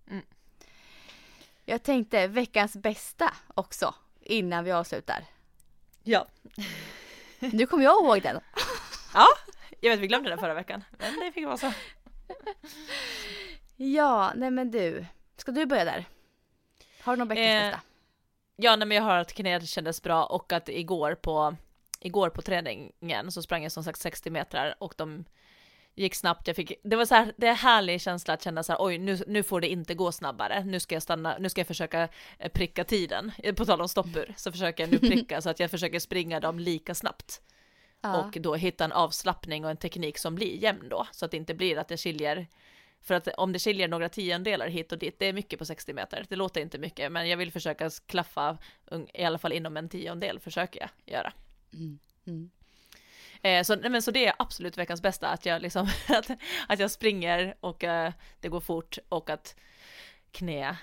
Mm. Jag tänkte veckans bästa också innan vi avslutar. Ja. Nu kommer jag ihåg den. Ja, jag vet vi glömde den förra veckan men det fick vara så. Ja, nej men du. Ska du börja där? Har du någon veckans Eh? Ja, nej, men jag hör att knät kändes bra och att igår på, igår på träningen så sprang jag som sagt 60 meter och de gick snabbt. Jag fick, det var så här, det är härlig känsla att känna så här, oj, nu, nu får det inte gå snabbare. Nu ska jag stanna, nu ska jag försöka eh, pricka tiden. Eh, På tal om stoppur så försöker jag nu pricka så att jag försöker springa dem lika snabbt Ja. och då hitta en avslappning och en teknik som blir jämn då så att det inte blir att det skiljer för att om det skiljer några tiondelar hit och dit, det är mycket på 60 meter. Det låter inte mycket, men jag vill försöka klaffa i alla fall inom en tiondel försöker jag göra. Mm. Mm. Eh, så, nej, men, så det är absolut veckans bästa, att jag liksom, att, att jag springer och eh, det går fort och att knä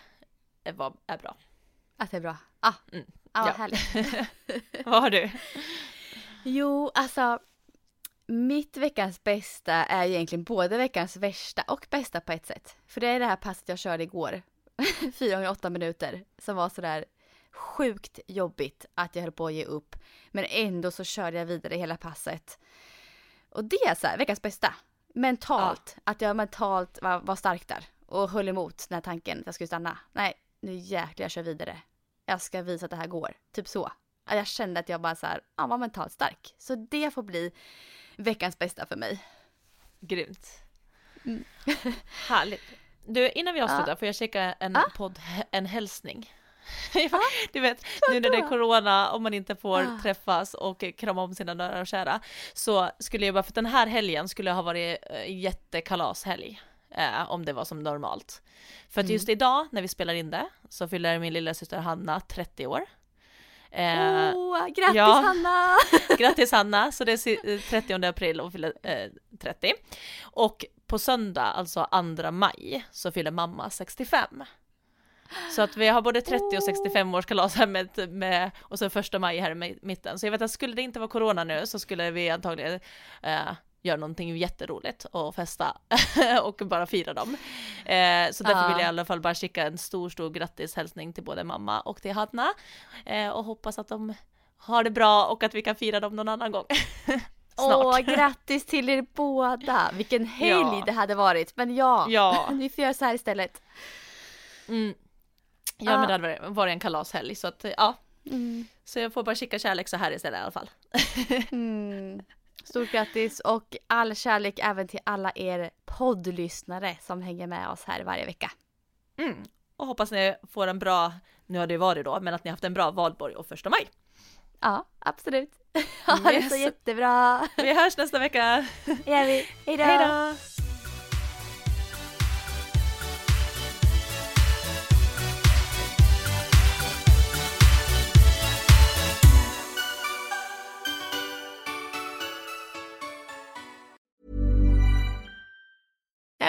är, var, är bra. Att det är bra. Ah, Mm. ah Ja. härligt. Vad har du? Jo, alltså. Mitt veckans bästa är egentligen både veckans värsta och bästa på ett sätt. För det är det här passet jag körde igår. 4 gånger 8 minuter. Som var sådär sjukt jobbigt att jag höll på att ge upp. Men ändå så körde jag vidare hela passet. Och det är så här, veckans bästa. Mentalt. Att jag mentalt var, var stark där. Och höll emot den här tanken att jag skulle stanna. Nej, nu jäklar jag kör vidare. Jag ska visa att det här går. Typ så. Jag kände att jag bara så här, ja, var mentalt stark. Så det får bli veckans bästa för mig. Grymt. Mm. Härligt. Du, innan vi avslutar Ja. får jag checka en Ah. podd, en hälsning. du vet, nu när det är corona och man inte får Ah. träffas och krama om sina nära och kära, så skulle jag bara, för den här helgen skulle ha varit eh, jättekalashelg. Eh, om det var som normalt. För att Mm. just idag när vi spelar in det så fyller min lilla syster Hanna 30 år. Eh, Åh, grattis ja. Hanna! Grattis Hanna, så det är si- eh, 30 april och fyller eh, 30. Och på söndag, alltså 2 maj, så fyller mamma 65. Så att vi har både 30 och 65 års kalas här med, med och så första maj här i mitten. Så jag vet att skulle det inte vara corona nu så skulle vi antagligen eh, göra någonting jätteroligt och festa och bara fira dem. Eh, så därför vill jag i alla fall bara skicka en stor, stor grattishälsning till både mamma och till Hanna eh, och hoppas att de har det bra och att vi kan fira dem någon annan gång. Snart. Åh, grattis till er båda! Vilken helg Ja. det hade varit. Men ja, Ja. vi får göra så här istället. Mm. Ja Ja. men det hade varit- en kalashelg så att ja. Så jag får bara skicka kärlek så här istället i alla fall. Mm. Stort grattis och all kärlek även till alla er poddlyssnare som hänger med oss här varje vecka. Mm. Och hoppas ni får en bra, nu har det varit då, men att ni haft en bra valborg och första maj. Ja, absolut. Ha det så Yes. jättebra. Vi hörs nästa vecka. Det gör vi. Hej då.